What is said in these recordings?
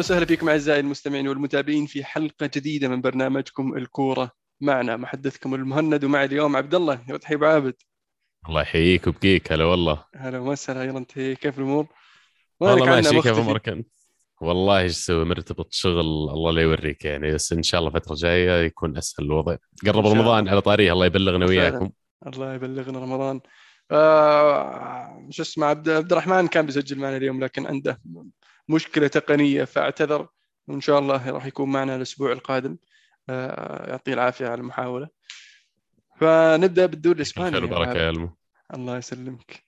وسهلا فيكم أعزائي المستمعين والمتابعين في حلقة جديدة من برنامجكم الكورة. معنا محدثكم المهند ومعي اليوم عبد الله. يا عابد. الله يحييك وبقيك هلا والله. هلا وسهلا يلا انت كيف الأمور؟ والله ماشي. كيف أمورك أنت؟ والله إيش أسوي مرتبط شغل الله لا يوريك يعني. بس إن شاء الله الفترة الجاية يكون أسهل الوضع. قرب رمضان على طاريه الله يبلغنا وياكم. الله. يبلغنا رمضان. آه شو اسمه عبد الرحمن كان بيسجل معنا اليوم لكن عنده مشكلة تقنية فاعتذر. وإن شاء الله راح يكون معنا الأسبوع القادم. آه يعطيه العافية على المحاولة. فنبدأ بالدوري الإسباني خير وبركة يا المو الله يسلمك.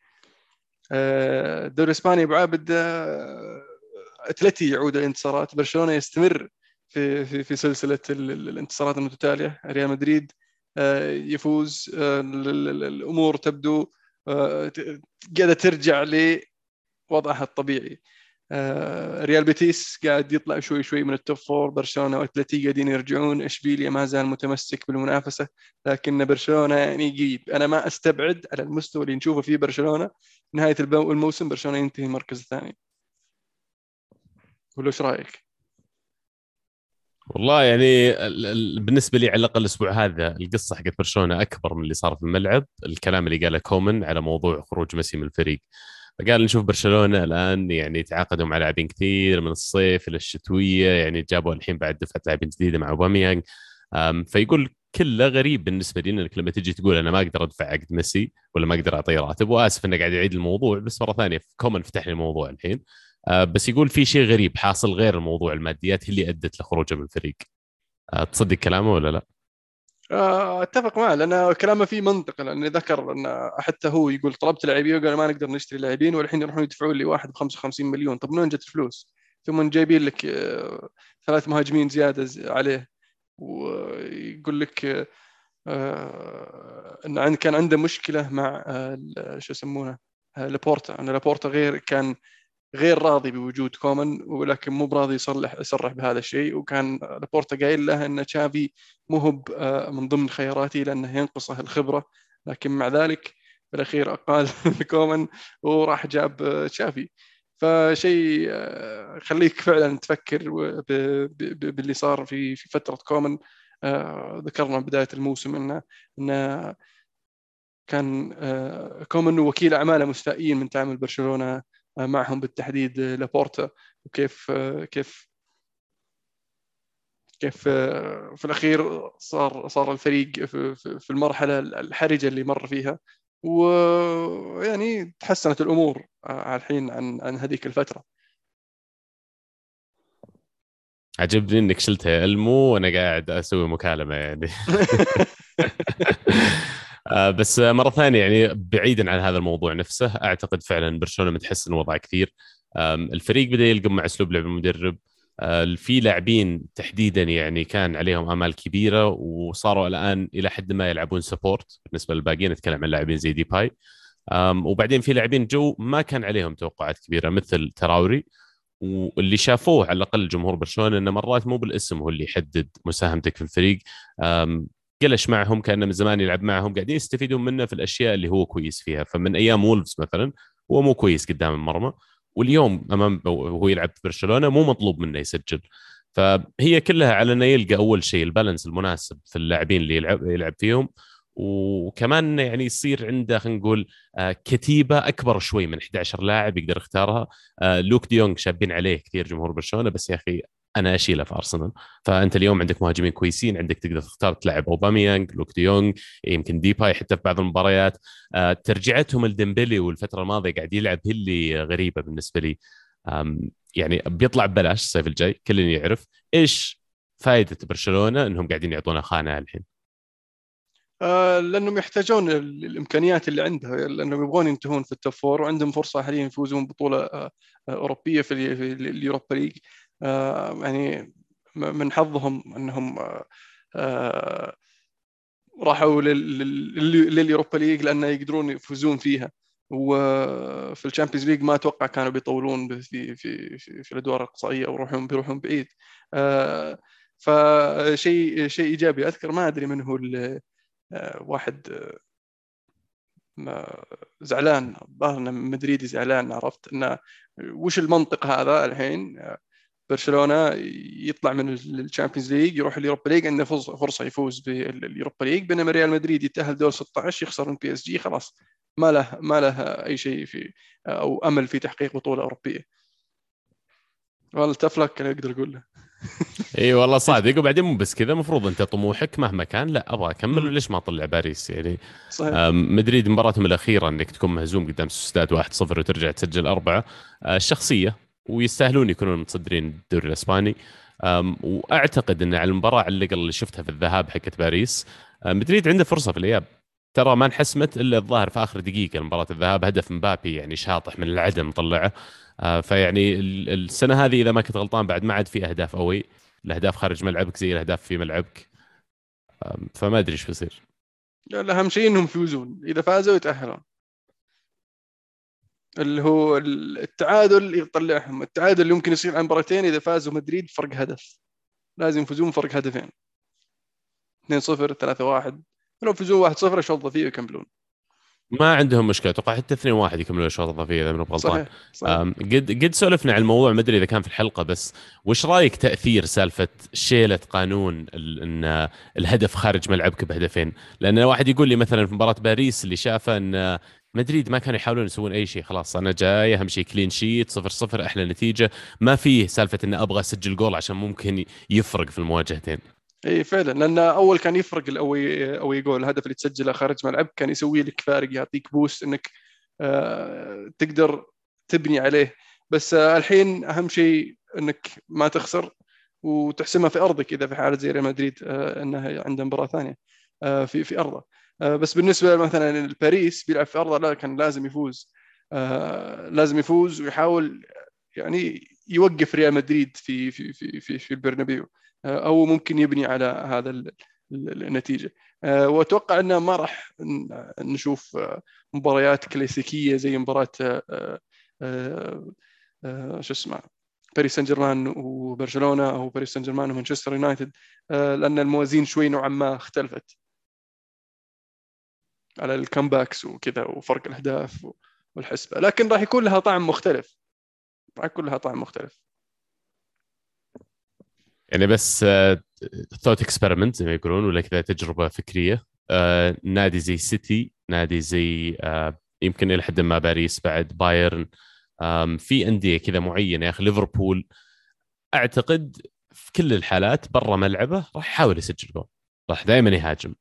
آه، الدوري الإسباني أبو عابد آه، أتلتي يعود الانتصارات. برشلونة يستمر في في في سلسلة الانتصارات المتتالية. ريال مدريد يفوز الأمور تبدو قاعدة ترجع لوضعها الطبيعي. ريال بيتيس قاعد يطلع شوي شوي من ال top four برشلونة واتلتي قاعدين يرجعون إشبيليا ما زال متمسك بالمنافسة لكن برشلونة يعني يجيب. أنا ما أستبعد على المستوى اللي نشوفه في برشلونة نهاية الموسم برشلونة ينتهي المركز الثاني ولا إيش رأيك؟ والله يعني بالنسبة لي على الأقل الأسبوع هذا القصة حقت برشلونة أكبر من اللي صار في الملعب الكلام اللي قاله كومان على موضوع خروج ميسي من الفريق. فقال نشوف برشلونة الآن يعني تعاقدوا مع لاعبين كثير من الصيف إلى الشتوية يعني جابوا الحين بعد دفعة لاعبين جديدة مع أوباميانج. فيقول كله غريب بالنسبة لي انك لما تجي تقول أنا ما أقدر أدفع عقد ميسي ولا ما أقدر أعطيه راتب وآسف إنه قاعد يعيد الموضوع بس مرة ثانية كومان فتح لي الموضوع الحين. أه، بس يقول في شيء غريب حاصل غير الموضوع الماديات هي اللي أدت لخروجه من الفريق. أه، تصدق كلامه ولا لا؟ آه، أتفق معه لأن كلامه فيه منطق لأنه ذكر إن حتى هو يقول طلبت لاعبين وقال ما نقدر نشتري لاعبين والحين يروحون يدفعون لي واحد ب 55 مليون. طب من وين جت الفلوس؟ ثم جايبين لك آه، ثلاث مهاجمين زيادة عليه. ويقول لك آه، إن كان عنده مشكلة مع شو يسمونه لابورتا. إن لابورتا غير كان غير راضي بوجود كومان ولكن مو براضي يصلح يصرح بهذا الشيء. وكان لابورتا قايل له إن تشافي مو هو آه، من ضمن خياراتي لأنه ينقصه الخبرة. لكن مع ذلك بالاخير أقال كومان وراح جاب آه، تشافي. فشيء آه، خليك فعلا تفكر باللي صار في في فترة كومان ذكرنا بداية الموسم انه إنه كان كومان وكيل أعماله مستائين من تعامل برشلونة. معهم بالتحديد لابورتا. وكيف كيف كيف في الأخير صار صار الفريق في المرحلة الحرجة اللي مر فيها. ويعني تحسنت الأمور الحين عن عن هذيك الفترة. عجبني إنك شلتها ألمو وأنا قاعد أسوي مكالمة يعني. آه، بس مرة ثانية يعني بعيدا عن هذا الموضوع نفسه أعتقد فعلا برشلونة متحسن وضعه كثير. الفريق بدأ يتأقلم مع أسلوب لعب المدرب. آه، في لاعبين تحديدا يعني كان عليهم آمال كبيرة وصاروا الآن إلى حد ما يلعبون support بالنسبة للباقيين نتكلم عن لاعبين زي ديباي وبعدين في لاعبين جو ما كان عليهم توقعات كبيرة مثل تراوري. واللي شافوه على الأقل جمهور برشلونة إنه مرات مو بالاسم هو اللي يحدد مساهمتك في الفريق. قلش معهم كأنه من زمان يلعب معهم قاعدين يستفيدون منه في الأشياء اللي هو كويس فيها. فمن أيام وولفز مثلا هو مو كويس قدام المرمى واليوم أمام وهو يلعب في برشلونة مو مطلوب منه يسجل. فهي كلها على إنه يلقى أول شيء ال balance المناسب في اللاعبين اللي يلعب يلعب فيهم. وكمان يعني يصير عنده خلينا نقول آه، كتيبة أكبر شوي من 11 لاعب يقدر يختارها. آه، لوك ديونج شابين عليه كثير جمهور برشلونة بس يا أخي أنا أشيله في أرسنال. فأنت اليوم عندك مهاجمين كويسين عندك تقدر تختار تلعب أوباميانج لوك ديونج يمكن ديباي حتى في بعض المباريات. آه، ترجعتهم لديمبلي والفترة الماضية قاعد يلعب هي اللي غريبة بالنسبة لي. يعني بيطلع ببلاش الصيف الجاي كل يعرف إيش فائده برشلونة إنهم قاعدين يعطونا خانة الحين. آه لأنهم يحتاجون الإمكانيات اللي عندها لأنهم يبغون ينتهون في ال top four وعندهم فرصة حاليا يفوزون بطولة آه أوروبية في ال Europa League. يعني من حظهم انهم آه، آه، راحوا لل Europa League لأنه يقدرون يفوزون فيها. وفي ال Champions League ما أتوقع كانوا بيطولون في في في, في الأدوار الأقصائية أو يروحون بيروحون بعيد. فشيء شيء إيجابي أذكر ما أدري من هو واحد زعلان ظهرنا مدريدي زعلان عرفت إنه وش المنطق هذا الحين؟ برشلونة يطلع من ال Champions League يروح ال Europa League عنده فرصه يفوز بال Europa League. بينما ريال مدريد يتأهل دور 16 يخسر من PSG خلاص. ما له ما له أي شيء في أو أمل في تحقيق بطولة أوروبية. والله تفلك أقدر أقول له إي والله صادق. وبعدين مو بس كذا المفروض أنت طموحك مهما كان لا أبغى أكمل. ليش ما أطلع باريس؟ يعني صحيح. مدريد مباراتهم الأخيرة إنك تكون مهزوم قدام سوستاد 1-0 وترجع تسجل أربعة. آه، الشخصية ويستاهلون يكونون متصدرين الدوري الإسباني. وأعتقد إن على المباراة على اللي شفتها في الذهاب حقت باريس. آه، مدريد عنده فرصة في الإياب. ترى ما انحسمت إلا الظاهر في آخر دقيقة مباراه الذهاب هدف مبابي يعني شاطح من العدم طلعه. آه، فيعني السنة هذه إذا ما كنت غلطان بعد ما عاد في أهداف قوي الأهداف خارج ملعبك زي الأهداف في ملعبك. فما أدري إيش بيصير. أهم شيء إنهم يفوزون. إذا فازوا يتأهلون. اللي هو التعادل يطلعهم. التعادل اللي ممكن يصير عن مباراتين إذا فازوا مدريد فرق هدف. لازم يفوزون فرق هدفين. 2 0 3 1 لو يفوزون 1 0 اشوط ضفيه ويكملون ما عندهم مشكلة أتوقع حتى 2 1 يكملون الشوط الاضافي إذا ماني غلطان. قد قد سولفنا عن الموضوع ما أدري إذا كان في الحلقة بس وش رأيك تأثير سالفة شيلة قانون إن الهدف خارج ملعبك بهدفين؟ لأن واحد يقول لي مثلا في مباراة باريس اللي شافه إن مدريد ما كانوا يحاولون يسوون أي شيء. خلاص أنا جاي أهم شيء clean sheet صفر صفر أحلى نتيجة. ما فيه سالفة إني أبغى أسجل جول عشان ممكن يفرق في المواجهتين. إي فعلا. لأن أول كان يفرق ال away away goal الهدف اللي تسجله خارج ملعب كان يسوي لك فارق يعطيك boost إنك آه تقدر تبني عليه. بس آه الحين أهم شيء إنك ما تخسر وتحسمها في أرضك إذا في حالة زي ريال مدريد آه إنها عنده مباراة ثانية في في ارضه بس بالنسبة مثلا باريس بيلعب في ارضه لا كان لازم يفوز. آه لازم يفوز ويحاول يعني يوقف ريال مدريد في في في في, في البرنابيو. آه، أو ممكن يبني على هذا النتيجة. آه، وأتوقع إنه ما راح نشوف آه، مباريات كلاسيكية زي مباراة شو اسمه باريس سان جيرمان وبرشلونة أو باريس سان جيرمان ومانشستر يونايتد. لأن الموازين شوي نوعا ما اختلفت. على ال comebacks وكذا وفرق الأهداف والحسبة. لكن راح يكون لها طعم مختلف. راح يكون لها طعم مختلف. يعني بس thought uh, experiment زي ما يقولون ولا كذا تجربة فكرية. uh, نادي زي سيتي نادي زي uh, يمكن إلى حد ما باريس بعد بايرن في أندية كذا معينة يا أخي ليفربول. أعتقد في كل الحالات برا ملعبه راح يحاول يسجل جول. راح دائما يهاجم.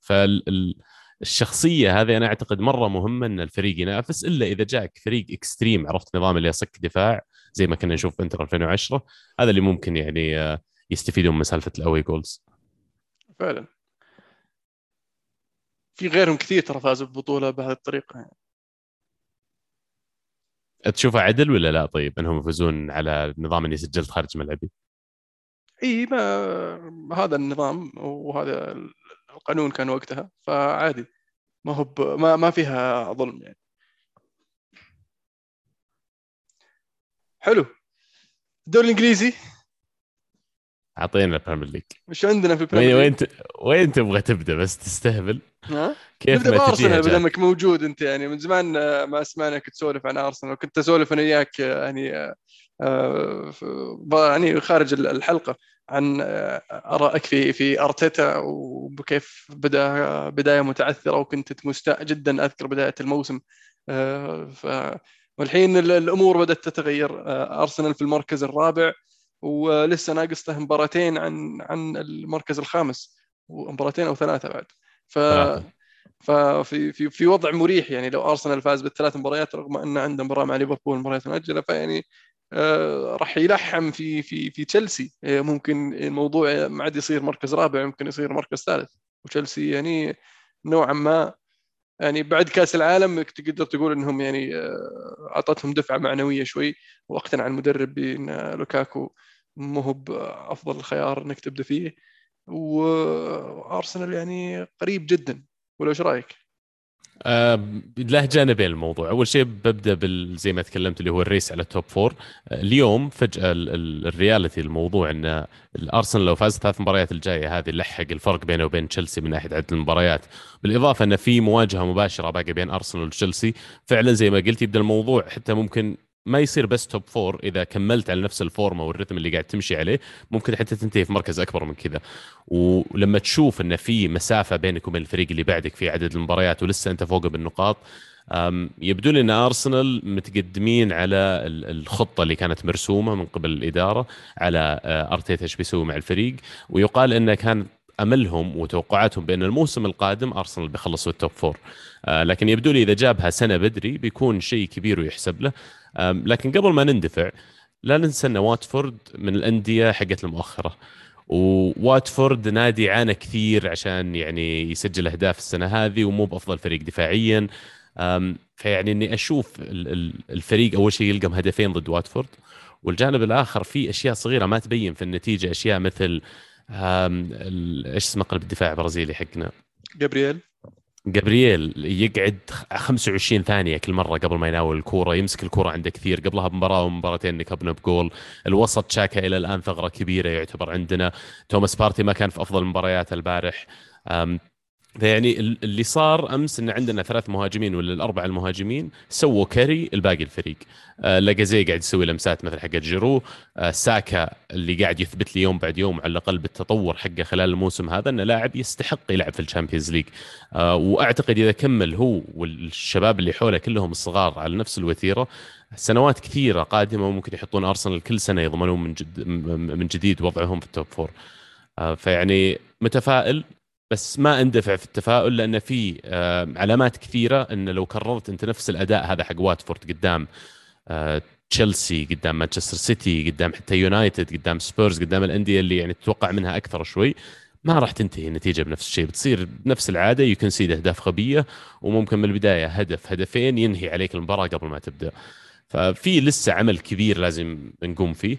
فالشخصيه هذه أنا أعتقد مرة مهمة إن الفريق ينافس إلا إذا جاك فريق extreme عرفت نظام اللي يصك دفاع زي ما كنا نشوف في انتر 2010 هذا اللي ممكن يعني يستفيدون من سالفة ال away goals فعلا في غيرهم كثير ترى فازوا ببطولة بهذه الطريقة يعني. تشوفها عدل ولا لا طيب إنهم يفوزون على النظام إني سجلت خارج ملعبي؟ إي ما هذا النظام وهذا القانون كان وقتها فعادي. ما هو ما ما فيها ظلم يعني. حلو. الدوري الإنجليزي؟ أعطينا ال Premier League وش عندنا في ال Premier وين وين وين تبغى تبدأ بس تستهبل؟ ها؟ كيف نبدا بأرسنال بما انك موجود أنت يعني. من زمان ما سمعناك تسولف عن أرسنال وكنت أسولف أنا وياك يعني آه، يعني خارج الحلقة. عن آه، آرائك في في أرتيتا وكيف بدأ بداية متعثرة وكنت مستاء جدا أذكر بداية الموسم. آه، ف والحين الأمور بدأت تتغير. أرسنال في المركز الرابع ولسه ناقص له مباراتين عن عن المركز الخامس ومباراتين أو ثلاثة بعد. ف ففي في في وضع مريح يعني لو أرسنال فاز بالثلاث مباريات رغم انه عنده مباراة مع ليفربول مباريات مؤجلة فيعني آه راح يلحم في في في تشيلسي. آه، ممكن الموضوع ما عاد يصير مركز رابع ممكن يصير مركز ثالث. وتشيلسي يعني نوعا ما يعني بعد كأس العالم تقدر تقول إنهم يعني آه، أعطتهم دفعة معنوية شوي وأقتنع المدرب بأن لوكاكو مو هو بأفضل الخيار إنك تبدأ فيه. وأرسنال يعني قريب جدا. ولا إيش رأيك؟ آه له جانبين الموضوع، أول شيء ببدأ بال زي ما تكلمت اللي هو ال race على ال top four، اليوم فجأة ال reality الموضوع إن الأرسنال لو فاز ثلاث مباريات الجاية هذه لحق الفرق بينه وبين تشيلسي من ناحية عدد المباريات، بالإضافة إن في مواجهة مباشرة باقي بين أرسنال وتشيلسي، فعلا زي ما قلت يبدأ الموضوع حتى ممكن ما يصير بس top four إذا كملت على نفس الفورمه والرتم اللي قاعد تمشي عليه ممكن حتى تنتهي في مركز أكبر من كذا. ولما تشوف إن في مسافة بينك وبين الفريق اللي بعدك في عدد المباريات ولسه أنت فوقه بالنقاط يبدو لي إن ارسنال متقدمين على الخطة اللي كانت مرسومة من قبل الإدارة على آه، أرتيتا إيش بيسوي مع الفريق. ويقال إنه كان أملهم وتوقعاتهم بأن الموسم القادم ارسنال بيخلص ال top four آه، لكن يبدو لي إذا جابها سنة بدري بيكون شيء كبير ويحسب له. لكن قبل ما نندفع لا ننسى أن واتفورد من الأندية حقت المؤخرة. وواتفورد نادي عانى كثير عشان يعني يسجل أهداف السنة هذه ومو بأفضل فريق دفاعيا. فيعني أني أشوف الفريق أول شيء يلقى هدفين ضد واتفورد. والجانب الآخر في أشياء صغيرة ما تبين في النتيجة أشياء مثل إيش اسمه قلب الدفاع البرازيلي حقنا؟ جابرييل. جابرييل يقعد 25 ثانية كل مرة قبل ما يناول الكورة يمسك الكورة عنده كثير. قبلها بمباراة ومباراتين نكبنا بجول. الوسط شاكا إلى الآن ثغرة كبيرة يعتبر عندنا. توماس بارتي ما كان في أفضل مباريات البارح. فيعني اللي صار أمس إن عندنا ثلاث مهاجمين ولا الأربع المهاجمين سووا carry الباقي الفريق. آه لاجازي قاعد يسوي لمسات مثل حق جيرو آه ساكا اللي قاعد يثبت لي يوم بعد يوم على الأقل بالتطور حقه خلال الموسم هذا إنه لاعب يستحق يلعب في ال Champions League. آه وأعتقد إذا كمل هو والشباب اللي حوله كلهم الصغار على نفس الوتيرة سنوات كثيرة قادمة ممكن يحطون أرسنال كل سنة يضمنون من جد من جديد وضعهم في ال top four فيعني متفائل. بس ما اندفع في التفاؤل لأن في علامات كثيرة إن لو كررت أنت نفس الأداء هذا حق واتفورد قدام آه، تشيلسي قدام مانشستر سيتي قدام حتى يونايتد قدام سبيرز قدام الانديه اللي يعني تتوقع منها أكثر شوي ما راح تنتهي النتيجة بنفس الشيء. بتصير بنفس العادة ي concede أهداف غبية وممكن من البداية هدف هدفين ينهي عليك المباراة قبل ما تبدأ. ففي لسه عمل كبير لازم نقوم فيه.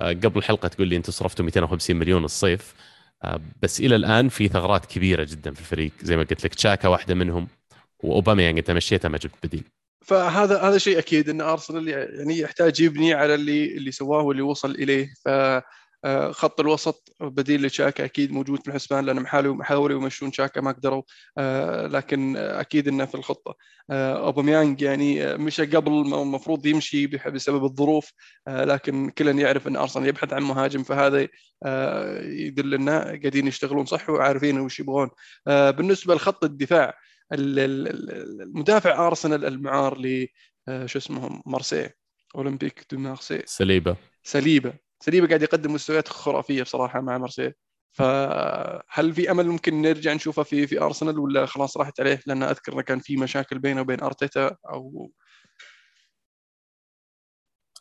آه، قبل الحلقة تقول لي أنتم صرفتوا 250 مليون الصيف. بس إلى الآن في ثغرات كبيرة جدا في الفريق. زي ما قلت لك تشاكا واحدة منهم وأوباميانج. أنت مشيته ما جبت بديل. فهذا هذا شيء أكيد إن أرسنال يعني يحتاج يبني على اللي اللي سواه واللي وصل إليه. ف آه، خط الوسط بديل لشاكا أكيد موجود في الحسبان لأن محاولوا محاولوا يمشون شاكا ما قدروا آه، لكن أكيد إنه في الخطة. آه، أوباميانج يعني مشى قبل ما المفروض يمشي بسبب الظروف لكن كلنا يعرف إن أرسنال يبحث عن مهاجم فهذا يدل لنا قاعدين يشتغلون صح وعارفين وش يبغون. بالنسبة لخط الدفاع المدافع أرسنال المعار ل شو اسمهم؟ مارسي أولمبيك دو مارسي. سليبة. سليبة. سليبة قاعد يقدم مستويات خرافية بصراحة مع مارسيل. فهل في أمل ممكن نرجع نشوفه في في أرسنال ولا خلاص راحت عليه؟ لأن أذكر إنه كان في مشاكل بينه وبين أرتيتا أو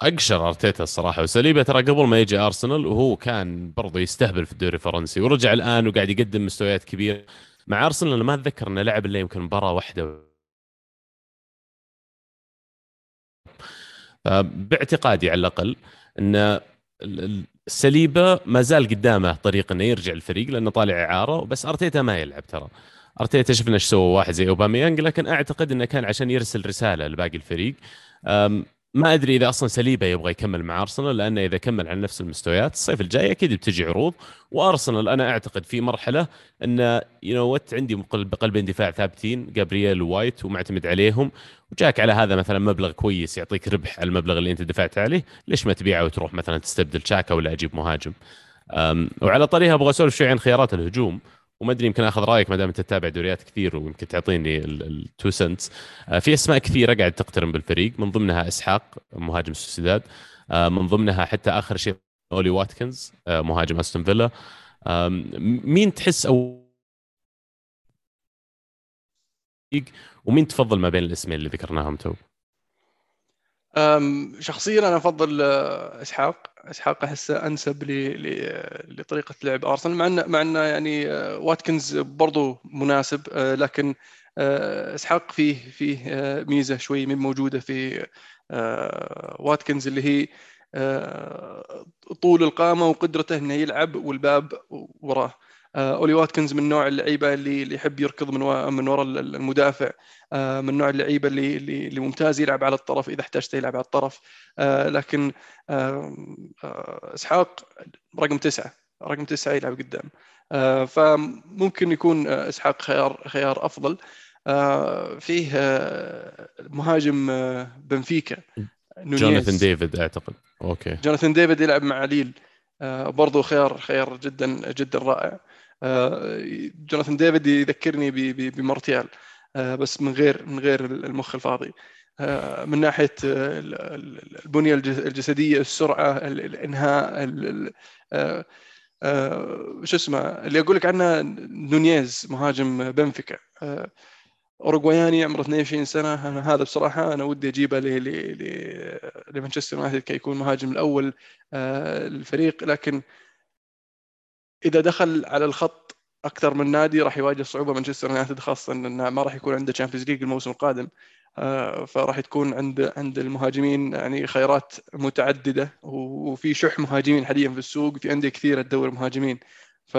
أقشر أرتيتا الصراحة. وسليبة ترى قبل ما يجي أرسنال وهو كان برضه يستهبل في الدوري الفرنسي. ورجع الآن وقاعد يقدم مستويات كبيرة. مع أرسنال أنا ما أتذكر انه لعب إلا يمكن مباراة واحدة. باعتقادي على الأقل إن السليبة ما زال قدامه طريق إنه يرجع الفريق لأنه طالع إعارة بس أرتيتا ما يلعب ترى. أرتيتا شفنا إيش سوى واحد زي أوباميانج لكن أعتقد إنه كان عشان يرسل رسالة لباقي الفريق. ما أدري إذا أصلا ساليبا يبغى يكمل مع أرسنال لأنه إذا كمل على نفس المستويات الصيف الجاي أكيد بتجي عروض. وأرسنال أنا أعتقد في مرحلة انه you know what عندي بقلبين دفاع ثابتين جابرييل ووايت ومعتمد عليهم وجاك على هذا مثلا مبلغ كويس يعطيك ربح على المبلغ اللي أنت دفعت عليه. ليش ما تبيعه وتروح مثلا تستبدل تشاكا ولا أجيب مهاجم؟ وعلى طريقها أبغى أسولف شوي عن خيارات الهجوم. وما أدري يمكن أخذ رأيك ما دام أنت تتابع دوريات كثير ويمكن تعطيني ال two cents آه، في أسماء كثيرة قاعد تقترن بالفريق من ضمنها إسحاق مهاجم سوسيداد. آه، من ضمنها حتى آخر شيء أولي واتكنز آه، مهاجم أستون فيلا. مين تحس أو ومين تفضل ما بين الاسمين اللي ذكرناهم تو؟ شخصيا أنا أفضل إسحاق. إسحاق أحسه أنسب لطريقة لعب أرسنال مع إنه مع إنه يعني آه، واتكنز برضو مناسب آه، لكن آه، إسحاق فيه فيه ميزة شوي من موجودة في واتكنز اللي هي طول القامة وقدرته إنه يلعب والباب وراه. آه، أولي واتكنز من نوع اللعيبة اللي اللي يحب يركض من من وراء المدافع. آه، من نوع اللعيبة اللي اللي ممتاز يلعب على الطرف إذا احتجت يلعب على الطرف. آه، لكن إسحاق رقم تسعة. رقم تسعة يلعب قدام. فممكن يكون إسحاق خيار خيار أفضل. فيه مهاجم بنفيكا. جوناثان ديفيد أعتقد. okay. جوناثان ديفيد يلعب مع ليل. آه برضو خيار خيار جدا جدا رائع. آه جوناثان ديفيد يذكرني بمارتيال آه بس من غير من غير المخ الفاضي. آه من ناحية البنية الجسدية السرعة الإنهاء آه، آه، شو اسمه اللي أقول لك عنه نونيز مهاجم بنفيكا. آه، أوروغواياني عمره 22 سنة. أنا هذا بصراحة أنا ودي أجيبه لمانشستر يونايتد كي يكون مهاجم الأول للفريق. لكن إذا دخل على الخط أكثر من نادي راح يواجه صعوبة مانشستر يونايتد خاصة انه ما راح يكون عنده Champions League الموسم القادم. آه، فراح تكون عند عند المهاجمين يعني خيارات متعددة وفي شح مهاجمين حاليا في السوق في أندية كثيرة تدور مهاجمين. ف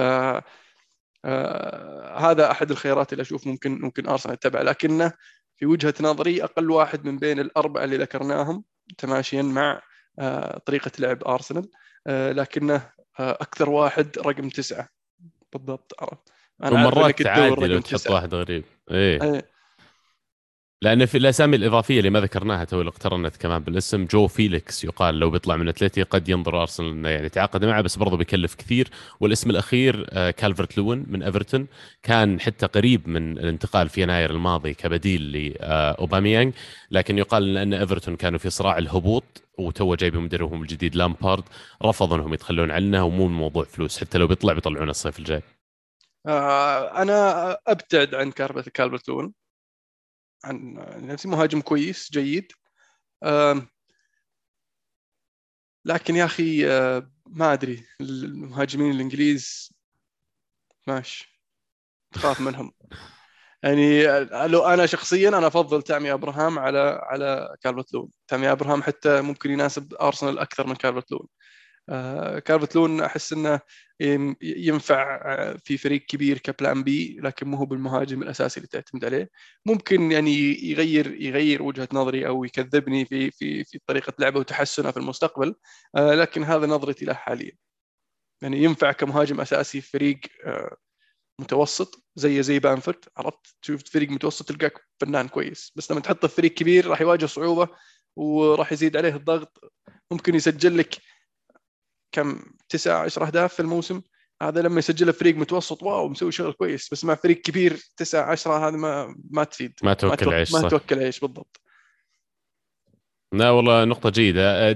آه، هذا أحد الخيارات اللي أشوف ممكن ممكن أرسنال يتبع لكنه في وجهة نظري أقل واحد من بين الأربعة اللي ذكرناهم تماشيا مع آه، طريقة لعب أرسنال. لكنه أكثر واحد رقم تسعة. بالضبط عرفت؟ أنا مرات لو تحط واحد غريب. إيه, إيه. لأن في الأسامي الإضافية اللي ما ذكرناها تو اقترنت كمان بالاسم جواو فيليكس يقال لو بيطلع من أتلتي قد ينظر أرسنال إنه يعني تعاقد معه بس برضه بيكلف كثير. والاسم الأخير آه، كالفرت لوين من إيفرتون كان حتى قريب من الانتقال في يناير الماضي كبديل لأوباميانج. لكن يقال إن إيفرتون كانوا في صراع الهبوط وتو جايبين مدربهم الجديد لامبارد. رفضوا إنهم يتخلون عنه ومو موضوع فلوس. حتى لو بيطلع بيطلعونه الصيف الجاي. آه أنا أبتعد عن كالفرت لوين. عن نفسي مهاجم كويس جيد. لكن يا أخي آه، ما أدري المهاجمين الإنجليز ماشي تخاف منهم. يعني آه، لو أنا شخصيا أنا أفضل تامي أبراهام على على كالفرت لوين. تامي أبراهام حتى ممكن يناسب أرسنال أكثر من كالفرت لوين. كالفرت لوين أحس إنه ينفع آه، في فريق كبير ك plan B لكن مو هو بالمهاجم الأساسي اللي تعتمد عليه. ممكن يعني يغير يغير وجهة نظري أو يكذبني في في في طريقة لعبه وتحسنها في المستقبل آه، لكن هذا نظرتي له حاليا. يعني ينفع كمهاجم أساسي في فريق متوسط زي زي بانفورد عرفت؟ تشوف فريق متوسط تلقاك فنان كويس. بس لما تحطه في فريق كبير راح يواجه صعوبة وراح يزيد عليه الضغط. ممكن يسجل لك كم تسعة 10 أهداف في الموسم. هذا لما يسجل فريق متوسط واو مسوي شغل كويس بس مع فريق كبير تسعة 10 هذا ما ما تفيد. ما توكل عيش ما توكل عيش بالضبط. لا والله نقطة جيدة.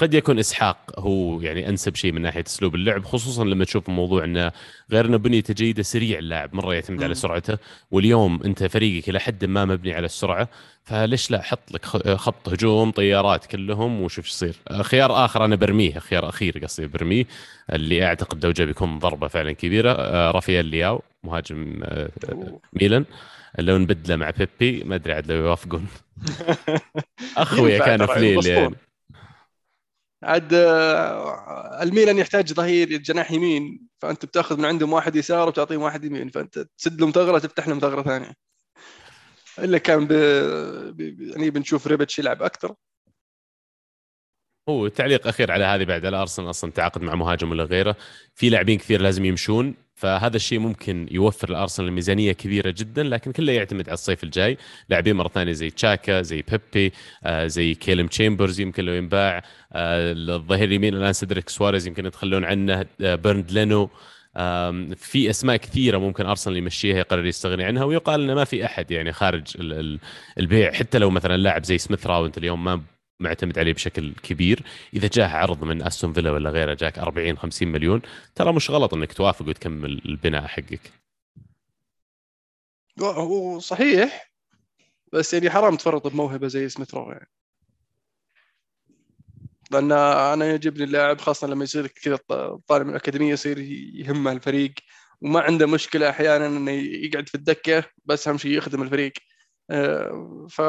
قد يكون إسحاق هو يعني أنسب شيء من ناحية أسلوب اللعب خصوصا لما تشوف الموضوع إنه غير إنه بنيته جيدة سريع اللاعب مرة يعتمد على سرعته واليوم أنت فريقك إلى حد ما مبني على السرعة فليش لا حط لك خط هجوم طيارات كلهم وشوف إيش يصير. خيار آخر أنا برميه خيار أخير قصدي برميه اللي أعتقد لو جاء بيكون ضربة فعلا كبيرة رافائيل لياو مهاجم ميلان. لو نبدله مع بيبي ما أدري عاد لو يوافقون. اخويا كانوا في ليل يعني عاد آه، الميلان يحتاج ظهير جناح يمين فأنت بتأخذ من عندهم واحد يسار وتعطيهم واحد يمين فأنت تسد لهم ثغرة تفتح لهم ثغرة ثانية. إلا كان ب... ب... يعني بنشوف ريبتش يلعب أكثر. هو تعليق أخير على هذه بعد الارسنال أصلا تعاقد مع مهاجم ولا غيره. في لاعبين كثير لازم يمشون. فهذا الشيء ممكن يوفر الارسنال ميزانية كبيرة جدا لكن كله يعتمد على الصيف الجاي. لاعبين مرة ثانية زي تشاكا زي بيبي آه زي كالم تشامبرز يمكن لو ينباع. آه الظهير اليمين الآن سيدريك سواريز يمكن يتخلون عنه. آه بيرند لينو. في أسماء كثيرة ممكن أرسنال يمشيها يقرر يستغني عنها ويقال إنه ما في أحد يعني خارج البيع. حتى لو مثلا لاعب زي سميث رو انت اليوم ما معتمد عليه بشكل كبير. إذا جاه عرض من أستون فيلا ولا غيره جاك 40 50 مليون ترى مش غلط إنك توافق وتكمل البناء حقك. هو صحيح بس يعني حرام تفرط بموهبة زي سميث رو يعني. لأن أنا يعجبني اللاعب خاصة لما يصير كذا طالب من الأكاديمية يصير يهمه الفريق. وما عنده مشكلة أحيانا إنه يقعد في الدكة بس أهم شيء يخدم الفريق. آه، ف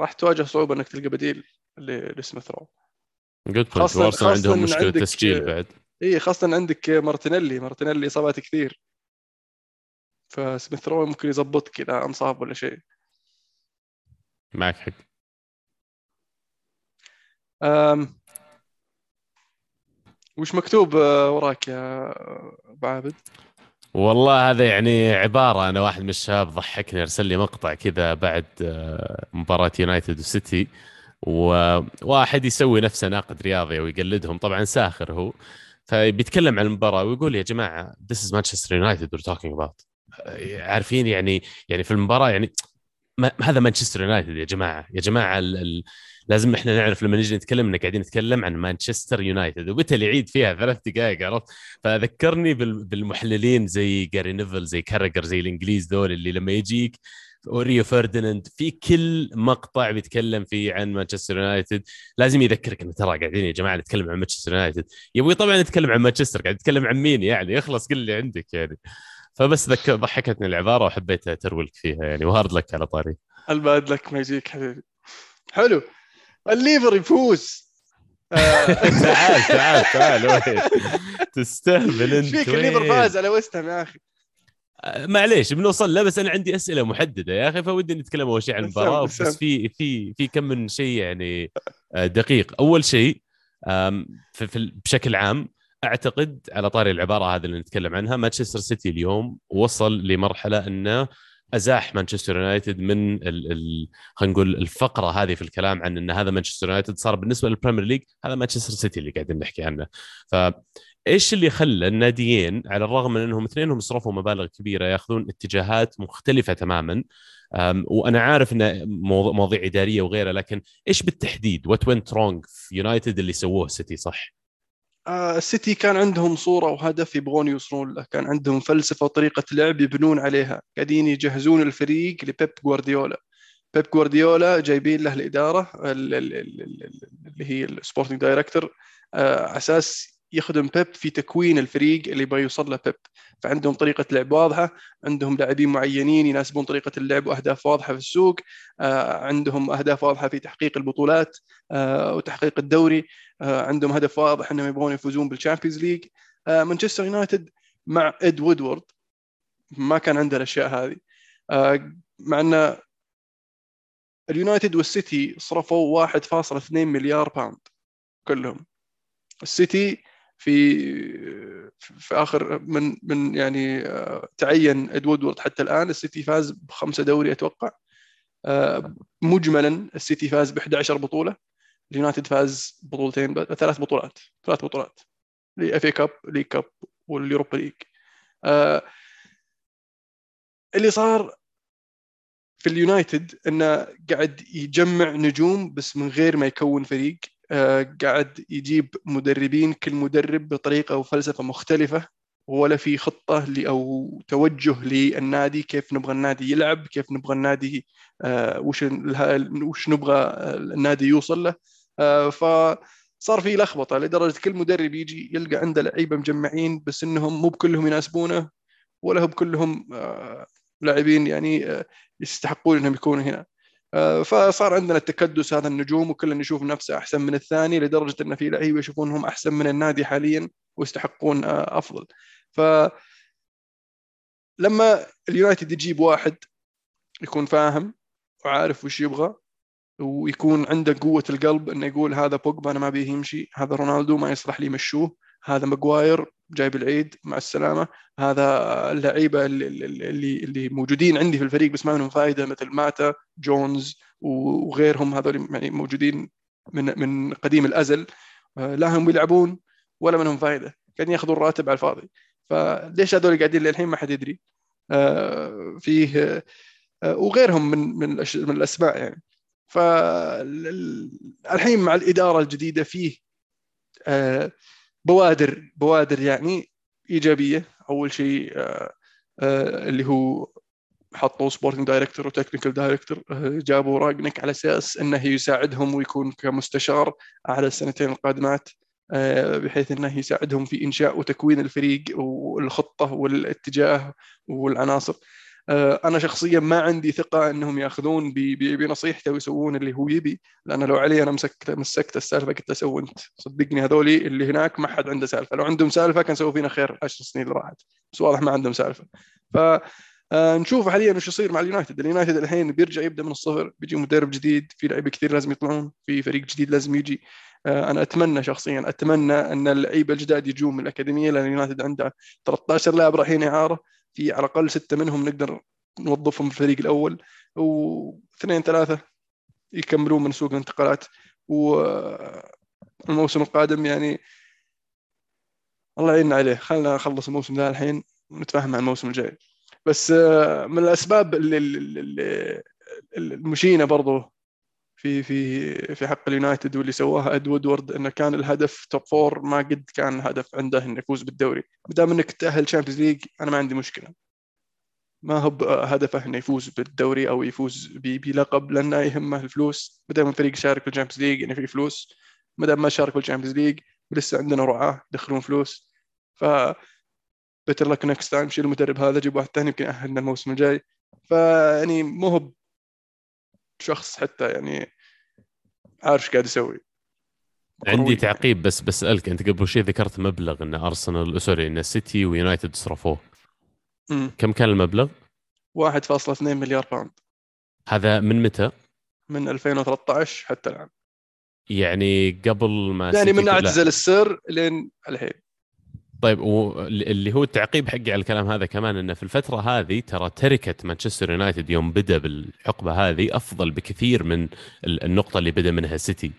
راح تواجه صعوبة إنك تلقى بديل لسميث رو. قلت خاصة, خاصة عندهم مشكلة تسجيل بعد. إي خاصة عندك مارتينيلي. مارتينيلي إصابات كثير. فسميث رو ممكن يظبطك إذا انصاب ولا شيء. معك حق. أم... وش مكتوب وراك يا أبو عابد؟ والله هذا يعني عبارة أنا واحد من الشباب ضحكني أرسل لي مقطع كذا بعد آه، مباراة يونايتد وسيتي وواحد يسوي نفسه ناقد رياضي ويقلدهم طبعا ساخر هو فبيتكلم عن المباراة ويقول يا جماعة this is Manchester United we're talking about. عارفين يعني يعني في المباراة يعني ما هذا مانشستر يونايتد يا جماعة يا جماعة ال ال لازم إحنا نعرف لما نجي نتكلم ان قاعدين نتكلم عن مانشستر يونايتد وبتل يعيد فيها ثلاث دقائق عرفت؟ فذكرني بالمحللين زي جاري نيفل زي كاراجر زي الإنجليز ذول اللي لما يجيك وريو فرديناند في كل مقطع بيتكلم فيه عن مانشستر يونايتد. لازم يذكرك إنه ترى قاعدين يا جماعة نتكلم عن مانشستر يونايتد. يبغى طبعا نتكلم عن مانشستر قاعد نتكلم عن مين يعني؟ اخلص كل اللي عندك يعني. فبس ذك ضحكتني العبارة وحبيت أ troll ك فيها يعني و hard luck على طاري. ال bad luck ما يجيك حبيبي. حلو. الليفر يفوز. تعال تعال تعال وين؟ تستهبل انت فيك الليفر فاز على ويستهم يا أخي. معليش بنوصل له بس أنا عندي أسئلة محددة يا أخي فودي نتكلم أول شيء عن المباراه بس في في في كم من شيء يعني دقيق. أول شيء بشكل عام أعتقد على طاري العبارة هذه اللي نتكلم عنها مانشستر سيتي اليوم وصل لمرحلة أنه أزاح مانشستر يونايتد من خلينا نقول الفقرة هذه في الكلام عن إن هذا مانشستر يونايتد صار بالنسبة للبريمير ليج هذا مانشستر سيتي اللي قاعدين نحكي عنه ف إيش اللي خلى الناديين على الرغم من إنهم اثنينهم صرفوا مبالغ كبيرة ياخذون اتجاهات مختلفة تماما وأنا عارف إنه مواضيع إدارية وغيرها لكن إيش بالتحديد what went wrong في يونايتد اللي سووه سيتي صح؟ آه، السيتي كان عندهم صورة وهدف يبغون يوصلون له، كان عندهم فلسفة وطريقة لعب يبنون عليها، قاعدين يجهزون الفريق لبيب جوارديولا. بيب جوارديولا جايبين له الإدارة اللي هي ال sporting director آه، على أساس يخدم بيب في تكوين الفريق اللي يبغى يوصل له بيب. فعندهم طريقة لعب واضحة عندهم لاعبين معينين يناسبون طريقة اللعب وأهداف واضحة في السوق آه، عندهم أهداف واضحة في تحقيق البطولات وتحقيق الدوري. عندهم هدف واضح إنهم يبغون يفوزون بال Champions League مانشستر يونايتد مع اد وودورد ما كان عنده الأشياء هذه. مع إن اليونايتد والسيتي صرفوا 1.2 مليار pound كلهم. السيتي في في آخر من من يعني آه، تعين اد وودورد حتى الآن السيتي فاز بخمسة دوري أتوقع. آه، مجملا السيتي فاز ب 11 بطولة. اليونايتد فاز بطولتين ثلاث بطولات ثلاث بطولات. ال FA Cup League Cup وال Europa League اللي صار في اليونايتد إنه قاعد يجمع نجوم بس من غير ما يكون فريق. آه، قاعد يجيب مدربين كل مدرب بطريقة وفلسفه مختلفة ولا في خطة أو توجه للنادي كيف نبغى النادي يلعب كيف نبغى النادي آه، وش وش نبغى النادي يوصل له. فصار في لخبطة لدرجة كل مدرب يجي يلقى عنده لعيبة مجمعين بس إنهم مو بكلهم يناسبونه ولا هم كلهم لاعبين يعني يستحقون إنهم يكونوا هنا. آه، فصار عندنا التكدس هذا النجوم وكل يشوف نفسه أحسن من الثاني لدرجة إن في لعيبة يشوفونهم أحسن من النادي حاليا ويستحقون آه، أفضل. ف لما اليونايتد يجيب واحد يكون فاهم وعارف وش يبغى ويكون عنده قوة القلب إنه يقول هذا بوجبا أنا ما أبيه يمشي هذا رونالدو ما يصلح لي مشوه هذا ماجواير جايب العيد مع السلامة هذا اللعيبة اللي, اللي موجودين عندي في الفريق بس ما منهم فائده مثل ماتا جونز وغيرهم هذول يعني موجودين من من قديم الأزل. آه، لا هم يلعبون ولا منهم فائده قاعدين ياخذون راتب على الفاضي. فليش هذول قاعدين للحين ما حد يدري؟ آه، فيه آه، وغيرهم من من الأسماء يعني. فالحين مع الإدارة الجديدة فيه بوادر بوادر يعني إيجابية. أول شيء آه، آه، اللي هو حطوا sporting director و technical director جابوا راجنك على أساس إنه يساعدهم ويكون كمستشار على السنتين القادمات آه، بحيث إنه يساعدهم في إنشاء وتكوين الفريق والخطة والاتجاه والعناصر. آه، أنا شخصيا ما عندي ثقة أنهم يأخذون بنصيحته ويسوون اللي هو يبي لأن لو علي أنا مسكت مسكت السالفة قلت سو أنت. صدقني هذولي اللي هناك ما حد عنده سالفة. لو عندهم سالفة كان سووا فينا خير العشر سنين اللي راحت. بس واضح ما عندهم سالفة. ف آه، نشوف حاليا وش يصير مع اليونايتد. اليونايتد الحين بيرجع يبدأ من الصفر بيجي مدرب جديد في لعيبة كثير لازم يطلعون في فريق جديد لازم يجي. آه، أنا أتمنى شخصيا أتمنى أن اللعيبة الجداد يجون من الأكاديمية لأن اليونايتد عنده 13 لاعب رايحين اعاره في على الأقل ستة منهم نقدر نوظفهم في الفريق الأول واثنين ثلاثة يكملون من سوق الانتقالات. والموسم القادم يعني الله يعيننا عليه. خلينا نخلص الموسم ذا الحين ونتفاهم مع الموسم الجاي. بس آه، من الأسباب اللي, المشينة برضو في في في حق اليونايتد واللي سواها اد وودورد إنه كان الهدف top four ما قد كان هدف عنده إنه يفوز بالدوري. ما دام إنك تأهل Champions League أنا ما عندي مشكلة. ما هو هدفه إنه يفوز بالدوري أو يفوز بلقب لأنه يهمه الفلوس. ما دام الفريق شارك في الشامبيونز ليج يعني في فلوس. ما دام ما شارك في الشامبيونز ليج ولسه عندنا رعاة يدخلون فلوس. ف better luck next time شيل المدرب هذا جيب واحد ثاني يمكن يأهلنا الموسم الجاي. فيعني مو هو شخص حتى يعني عارف قاعد يسوي. عندي تعقيب بس بسالك أنت قبل شوي ذكرت مبلغ إن أرسنال sorry إن السيتي ويونايتد صرفوه. كم كان المبلغ؟ 1.2 مليار pound. هذا من متى؟ من 2013 حتى الآن. يعني قبل ما يعني من اعتزل السر لين الحين. طيب واللي هو التعقيب حقي على الكلام هذا كمان إنه في الفترة هذه ترى تركة مانشستر يونايتد يوم بدأ بالحقبه هذه أفضل بكثير من النقطة اللي بدأ منها سيتي.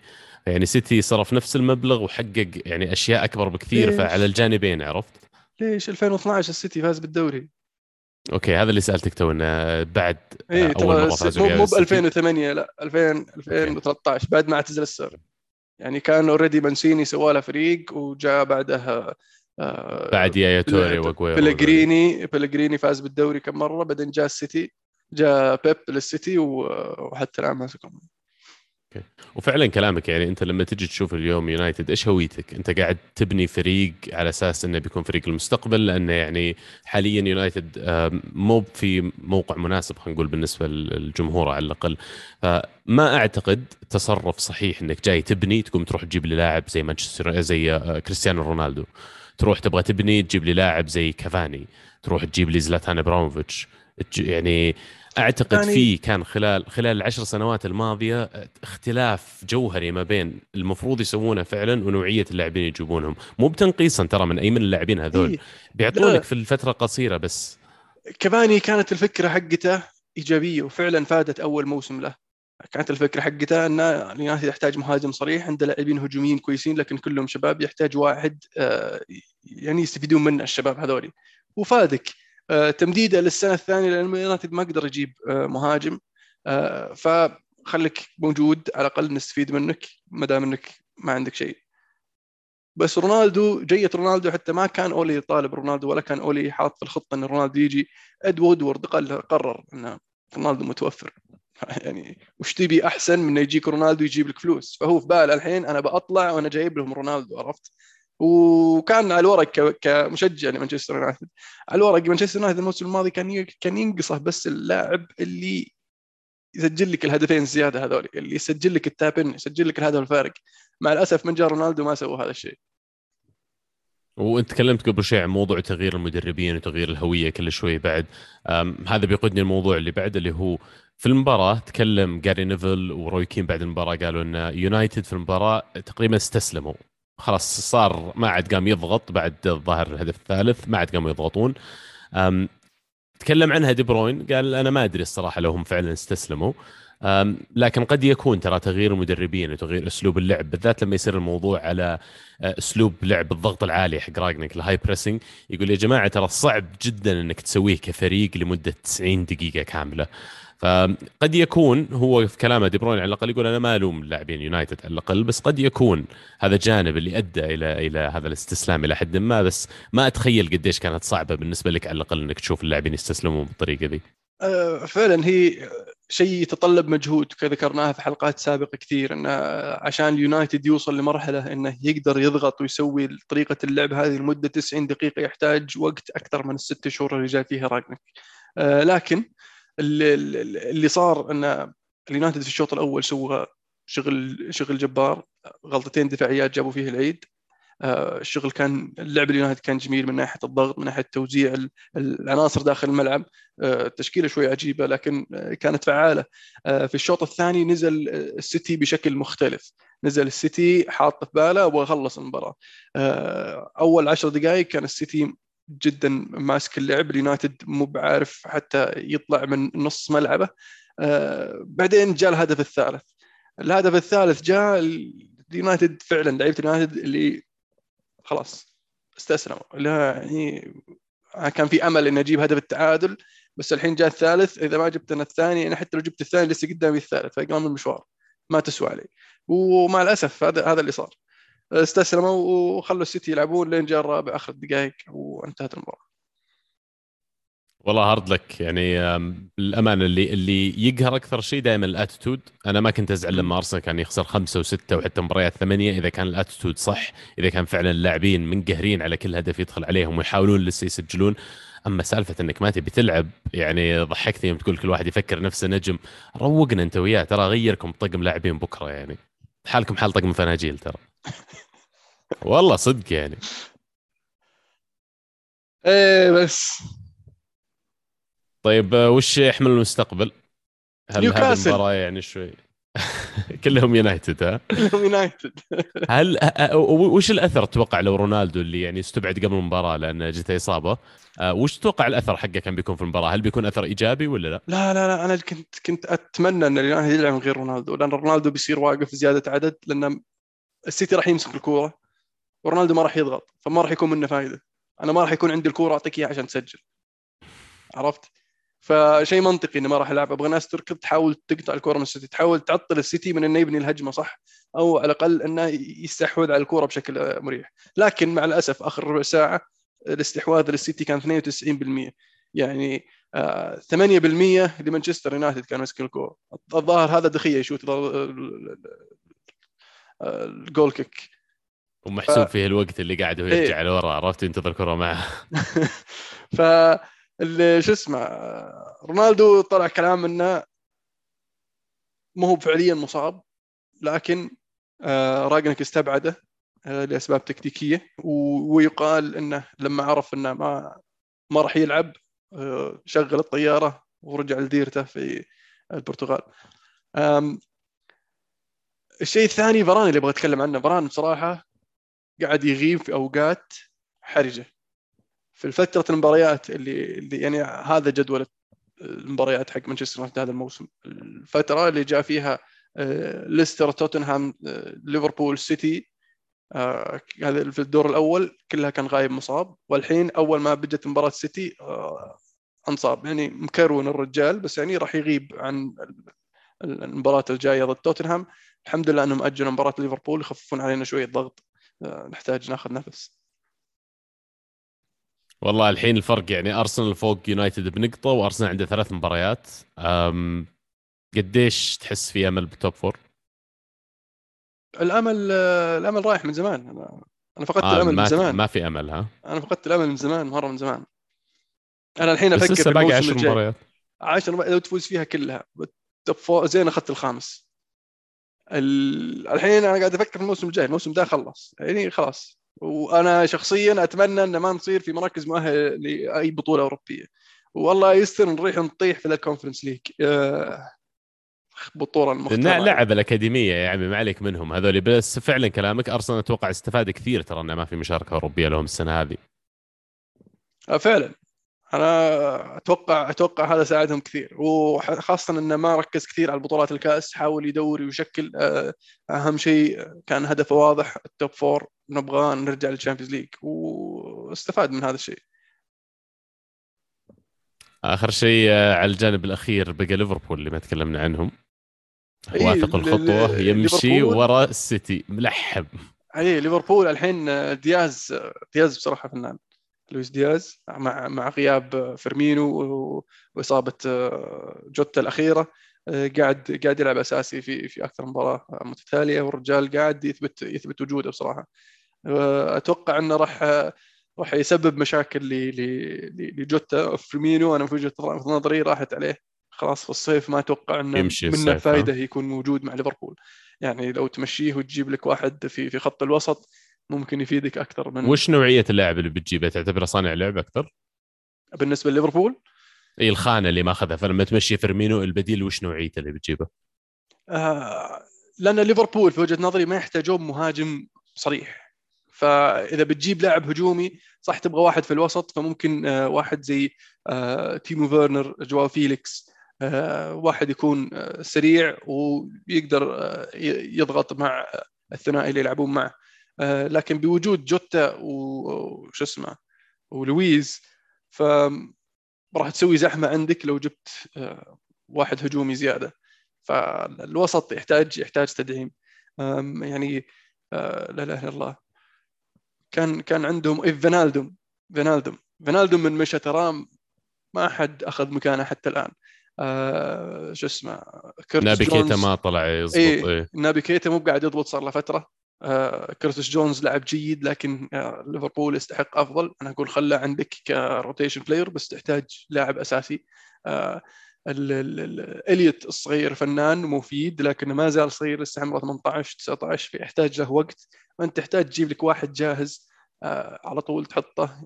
يعني سيتي صرف نفس المبلغ وحقق يعني أشياء أكبر بكثير ليش؟ فعلى الجانبين عرفت؟ ليش؟ 2012 السيتي فاز بالدوري. okay هذا اللي سألتك تو إنه بعد إيه أول مرة فازوا مو ب 2008 لا 2000 2013 بعد ما اعتزل السر. يعني كان already مانسيني سوى له فريق وجاء بعدها بعد يايا توري واجويرو بلجريني بلجريني فاز بالدوري كم مرة بعدين جاء السيتي جاء بيب للسيتي وحتى الآن ماسكهم okay. وفعلا كلامك يعني أنت لما تجي تشوف اليوم يونايتد إيش هويتك؟ أنت قاعد تبني فريق على أساس إنه بيكون فريق المستقبل لأنه يعني حاليا يونايتد مو في موقع مناسب خلينا نقول بالنسبة للجمهور على الأقل. فما أعتقد تصرف صحيح إنك جاي تبني تقوم تروح تجيب لي لاعب زي مانشستر زي آه، كريستيانو رونالدو. تروح تبغى تبني تجيب لي لاعب زي كافاني تروح تجيب لي زلاتان ابراهيموفيتش يعني أعتقد يعني في كان خلال خلال العشر سنوات الماضية اختلاف جوهري ما بين المفروض يسوونه فعلا ونوعية اللاعبين يجيبونهم. مو بتنقيصا ترى من أي من اللاعبين هذول. إيه؟ بيعطونك في الفترة قصيرة بس. كفاني كانت الفكرة حقته إيجابية وفعلا فادت أول موسم له. كانت الفكرة حقته إن اليونايتد يحتاج مهاجم صريح عنده لاعبين هجوميين كويسين لكن كلهم شباب يحتاج واحد آه، يعني يستفيدون منه الشباب هذولي. وفادك آه، تمديده للسنة الثانية لأن اليونايتد ما قدر يجيب آه، مهاجم فخليك موجود على الأقل نستفيد منك ما دام إنك ما عندك شيء. بس رونالدو جية رونالدو حتى ما كان أولي يطالب رونالدو ولا كان أولي حاط في الخطة إن رونالدو يجي. إد وودورد قرر إن رونالدو متوفر. يعني وش تبي أحسن من يجيك رونالدو يجيب لك فلوس؟ فهو في باله الحين أنا بطلع وأنا جايب لهم رونالدو عرفت؟ وكان على الورق كمشجع لمانشستر يونايتد. على الورق مانشستر يونايتد الموسم الماضي كان كان ينقصه بس اللاعب اللي يسجل لك الهدفين الزياده هذول اللي يسجل لك ال tap-in يسجل لك الهدف الفارق. مع الأسف من جاء رونالدو ما سوى هذا الشيء. وأنت تكلمت قبل شوي عن موضوع تغيير المدربين وتغيير الهوية كل شوي بعد. هذا بيقودني الموضوع اللي بعد اللي هو في المباراة تكلم جاري نيفل وروي كين بعد المباراة قالوا إن يونايتد في المباراة تقريبا استسلموا. خلاص صار ما عاد قام يضغط بعد الظاهر الهدف الثالث ما عاد قاموا يضغطون. تكلم عنها دي بروين قال أنا ما أدري الصراحة لو هم فعلا استسلموا. لكن قد يكون ترى تغيير المدربين وتغيير أسلوب اللعب بالذات لما يصير الموضوع على آه، أسلوب لعب الضغط العالي حق رانجنيك ال high pressing يقول يا جماعة ترى صعب جدا إنك تسويه كفريق لمدة 90 دقيقة كاملة. فقد يكون هو في كلامه دي بروين على الأقل يقول أنا ما ألوم لاعبين يونايتد على الأقل بس قد يكون هذا جانب اللي أدى إلى إلى هذا الاستسلام إلى حد ما بس ما أتخيل قديش كانت صعبة بالنسبة لك على الأقل إنك تشوف اللاعبين يستسلمون بالطريقة ذي. أه فعلا هي شيء يتطلب مجهود ذكرناها في حلقات سابقة كثير انه عشان اليونايتد يوصل لمرحلة إنه يقدر يضغط ويسوي طريقة اللعب هذه لمدة 90 دقيقة يحتاج وقت أكثر من الست شهور اللي جاء فيها راجنك أه لكن اللي, اللي صار إن اليونايتد في الشوط الأول سوى شغل شغل جبار غلطتين دفاعيات جابوا فيه العيد. آه، الشغل كان اللعب اليونايتد كان جميل من ناحية الضغط من ناحية توزيع العناصر داخل الملعب. آه، التشكيلة شوي عجيبة لكن آه، كانت فعالة. في الشوط الثاني نزل السيتي بشكل مختلف. نزل السيتي حاط في باله اخلص المباراة. أول عشر دقائق كان السيتي جدا ماسك اللعب. اليونايتد مو بعارف حتى يطلع من نص ملعبه. بعدين جاء الهدف الثالث. الهدف الثالث جاء اليونايتد فعلا لعيبة اليونايتد اللي خلاص استسلموا. لا يعني كان في أمل إني أجيب هدف التعادل بس الحين جاء الثالث. إذا ما جبت أنا الثاني أنا حتى لو جبت الثاني لسه قدامي الثالث فقام المشوار. ما تسوى علي ومع الأسف هذا هذا اللي صار. استسلموا وخلوا السيتي يلعبون لين جاء الرابع آخر الدقائق وانتهت المباراة. والله هارد لك يعني الامانه اللي اللي يقهر أكثر شيء دائما الأتيتود. أنا ما كنت أزعل لما أرسنال كان يخسر خمسة وستة وحتى مباريات ثمانية إذا كان الأتيتود صح إذا كان فعلا اللاعبين منقهرين على كل هدف يدخل عليهم ويحاولون لسه يسجلون. أما سالفة إنك ما تبي تلعب يعني ضحكتني يوم تقول كل واحد يفكر نفسه نجم. روقنا أنت وياه ترى اغيركم طقم لاعبين بكرة يعني. حالكم حال طقم فناجيل ترى. والله صدق يعني إيه بس طيب وش يحمل المستقبل؟ هل نيوكاسل. هذه المباراة يعني شوي كلهم يونايتد ها؟ كلهم يونايتد هل وش الأثر تتوقع لو رونالدو اللي يعني استبعد قبل المباراة لأن جته إصابة آه، وش تتوقع الأثر حقه كان بيكون في المباراة؟ هل بيكون أثر إيجابي ولا لا؟ لا لا لا أنا كنت كنت أتمنى أن اليونايتد يلعب من غير رونالدو لأن رونالدو بيصير واقف زيادة عدد لأن السيتي راح يمسك الكورة ورونالدو ما راح يضغط فما راح يكون منه فائده أنا ما راح يكون عندي الكورة أعطيك إياها عشان تسجل. عرفت؟ فشيء منطقي إنه ما راح العب أبغى ناس تركض تحاول تقطع الكورة من السيتي تحاول تعطل السيتي من إنه يبني الهجمة صح؟ أو على الأقل إنه يستحوذ على الكورة بشكل مريح. لكن مع الأسف آخر ربع ساعة الاستحواذ للسيتي كان 92% يعني آه 8% لمانشستر يونايتد كان ماسك الكورة. الظاهر هذا دخية يشوت الجول كيك. ومحسوب ف... فيه الوقت اللي قاعد هو يرجع إيه؟ لورا عرفت؟ ينتظر كرة معه. ف شو اسمه رونالدو طلع كلام إنه مو هو فعليا مصاب لكن آه راجنك استبعده آه لأسباب تكتيكية ويقال إنه لما عرف إنه ما ما راح يلعب آه شغل الطيارة ورجع لديرته في البرتغال. الشيء الثاني فران اللي أبغى اتكلم عنه. فران بصراحه قاعد يغيب في أوقات حرجة. في الفترة المباريات اللي, اللي يعني هذا جدول المباريات حق مانشستر يونايتد هذا الموسم. الفترة اللي جاء فيها آه، ليستر توتنهام آه، ليفربول سيتي آه، هذا في الدور الأول كلها كان غايب مصاب. والحين أول ما بدت مباراة سيتي انصاب. يعني مكرون الرجال بس يعني راح يغيب عن المباراة الجاية ضد توتنهام. الحمد لله أنهم أجلوا مباراة ليفربول يخففون علينا شوية ضغط نحتاج ناخذ نفس. والله الحين الفرق يعني أرسنال فوق يونايتد بنقطة وأرسنال عنده ثلاث مباريات. أم قديش تحس في أمل بال top four؟ الأمل الأمل رايح من زمان. أنا أنا فقدت آه الأمل من زمان. ما في أمل ها؟ أنا فقدت الأمل من زمان مرة من زمان. أنا الحين أفكر لسه باقي 10 مباريات. 10 لو تفوز فيها كلها top four زين أخذت الخامس. الحين أنا قاعد أفكر في الموسم الجاي الموسم ده خلص. يعني خلاص. وأنا شخصيا أتمنى ان ما نصير في مراكز مؤهله لأي بطولة أوروبية. والله يستر نريح نطيح في ال Conference League آه، بطولة المختبرة لعب الأكاديمية يا عمي ما عليك منهم هذول. بس فعلا كلامك أرسنال أتوقع استفاد كثير ترى إنه ما في مشاركة أوروبية لهم السنة هذه. آه، فعلا. أنا أتوقع أتوقع هذا ساعدهم كثير. وخاصة إنه ما ركز كثير على البطولات الكأس حاول يدور ويشكل آه، أهم شيء كان هدفه واضح ال top four نبغى نرجع لل Champions League واستفاد من هذا الشيء. آخر شيء آه، على الجانب الأخير بقى ليفربول اللي ما تكلمنا عنهم. واثق الخطوة. يمشي وراء السيتي. ملحم. اي ليفربول الحين آه، دياز دياز بصراحة فنان. لويس دياز مع مع غياب فيرمينو وإصابة آه، جوتا الأخيرة. آه، قاعد قاعد يلعب أساسي في في أكثر مباراة متتالية. والرجال قاعد يثبت يثبت وجوده بصراحة. آه، أتوقع إنه راح راح يسبب مشاكل لجوتا. فيرمينو أنا في وجهة نظري راحت عليه. خلاص في الصيف ما أتوقع إنه منه فائده يكون موجود مع ليفربول. يعني لو تمشيه وتجيب لك واحد في في خط الوسط ممكن يفيدك أكثر من وش نوعية اللاعب اللي بتجيبه؟ تعتبره صانع لعب أكثر؟ بالنسبة لليفربول؟ إي الخانة اللي ماخذها فلما تمشي فيرمينو البديل وش نوعيته اللي بتجيبه؟ آه لأن ليفربول في وجهة نظري ما يحتاجون مهاجم صريح. فإذا بتجيب لاعب هجومي صح تبغى واحد في الوسط فممكن آه واحد زي آه تيمو فيرنر جواو فيليكس آه، واحد يكون سريع ويقدر يضغط مع الثنائي اللي يلعبون معه. لكن بوجود جوتا وش اسمه ولويز ف راح تسوي زحمة عندك لو جبت واحد هجومي زيادة. فالوسط يحتاج يحتاج تدعيم. يعني لا إله إلا الله. كان كان عندهم إيه فينالدوم فينالدوم. فينالدوم من مشى ترى ما حد أخذ مكانه حتى الآن. آه شو اسمه كيرتس نابي كيتا ما طلع يضبط إيه, إيه. نابي كيتا مو قاعد يضبط صار له فترة. آه كيرتس جونز لعب جيد لكن آه ليفربول يستحق أفضل. أنا أقول خله عندك ك rotation player بس تحتاج لاعب أساسي. آه إليوت الصغير فنان مفيد لكنه ما زال صغير لسه عمره 18 19 فيحتاج له وقت. وأنت تحتاج تجيب لك واحد جاهز على طول تحطه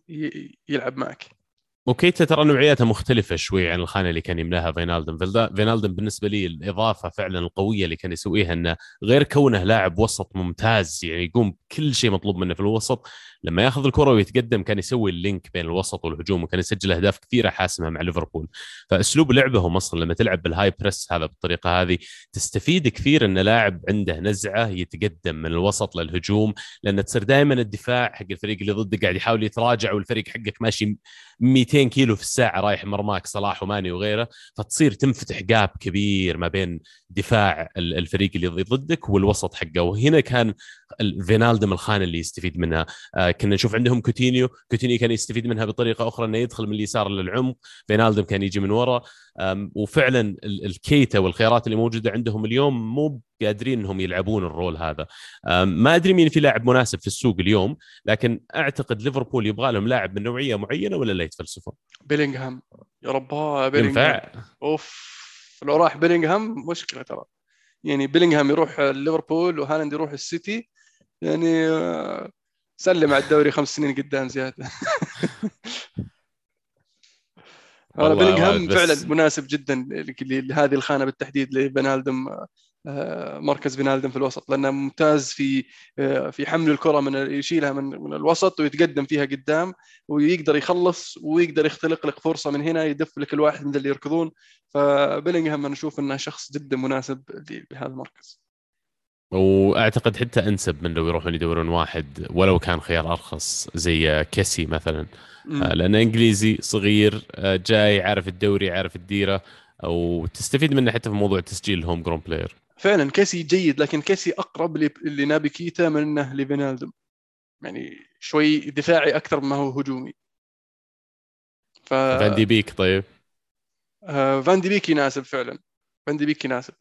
يلعب معك. وكيتا ترى نوعياته مختلفة شوي عن الخانة اللي كان يملاها فينالدم فينالدم بالنسبة لي الإضافة فعلا القوية اللي كان يسويها أنه غير كونه لاعب وسط ممتاز يعني يقوم كل شيء مطلوب منه في الوسط لما ياخذ الكرة ويتقدم كان يسوي ال link بين الوسط والهجوم وكان يسجل أهداف كثيرة حاسمة مع ليفربول. فأسلوب لعبهم أصلا لما تلعب بال high press هذا بالطريقة هذه تستفيد كثير إن لاعب عنده نزعة يتقدم من الوسط للهجوم لأن تصير دائما الدفاع حق الفريق اللي ضدك قاعد يحاول يتراجع والفريق حقك ماشي 200 كيلو في الساعة رايح مرماك صلاح وماني وغيره. فتصير تنفتح gap كبير ما بين دفاع الفريق اللي ضدك والوسط حقه. وهنا كان فينالدم الخانه اللي يستفيد منها. آه، كنا نشوف عندهم كوتينيو. كوتينيو كان يستفيد منها بطريقة أخرى إنه يدخل من اليسار للعمق. فينالدم كان يجي من ورا. وفعلا الكيتا والخيارات اللي موجودة عندهم اليوم مو قادرين إنهم يلعبون ال role هذا. ما أدري مين في لاعب مناسب في السوق اليوم لكن أعتقد ليفربول يبغى لهم لاعب من نوعية معينة ولا لا يتفلسفون؟ بيلينغهام. يا رباه بيلينغهام. أوف لو راح بيلينغهام مشكلة ترى. يعني بيلينغهام يروح ليفربول وهالاند يروح السيتي. يعني آه، سلم على الدوري خمس سنين قدام زيادة بيلينغهام فعلا مناسب جدا لهذه الخانة بالتحديد لبنالدم آه، مركز بنالدم في الوسط لأنه ممتاز في آه، في حمل الكرة من يشيلها من من الوسط ويتقدم فيها قدام ويقدر يخلص ويقدر يختلق لك فرصة من هنا يدف لك الواحد من اللي يركضون فبيلينغهام أنا أشوف إنه شخص جدا مناسب لهذا المركز. وأعتقد حتى أنسب من لو يروحون يدورون واحد ولو كان خيار أرخص زي كيسي مثلا. آه، لأنه إنجليزي صغير جاي عارف الدوري عارف الديرة وتستفيد منه حتى في موضوع تسجيل ال homegrown player. فعلا كيسي جيد لكن كيسي أقرب لنابي كيتا من إنه لفينالدوم يعني شوي دفاعي أكثر ما هو هجومي. ف فان دي بيك طيب. آه فان دي بيك يناسب فعلا. فان دي بيك يناسب.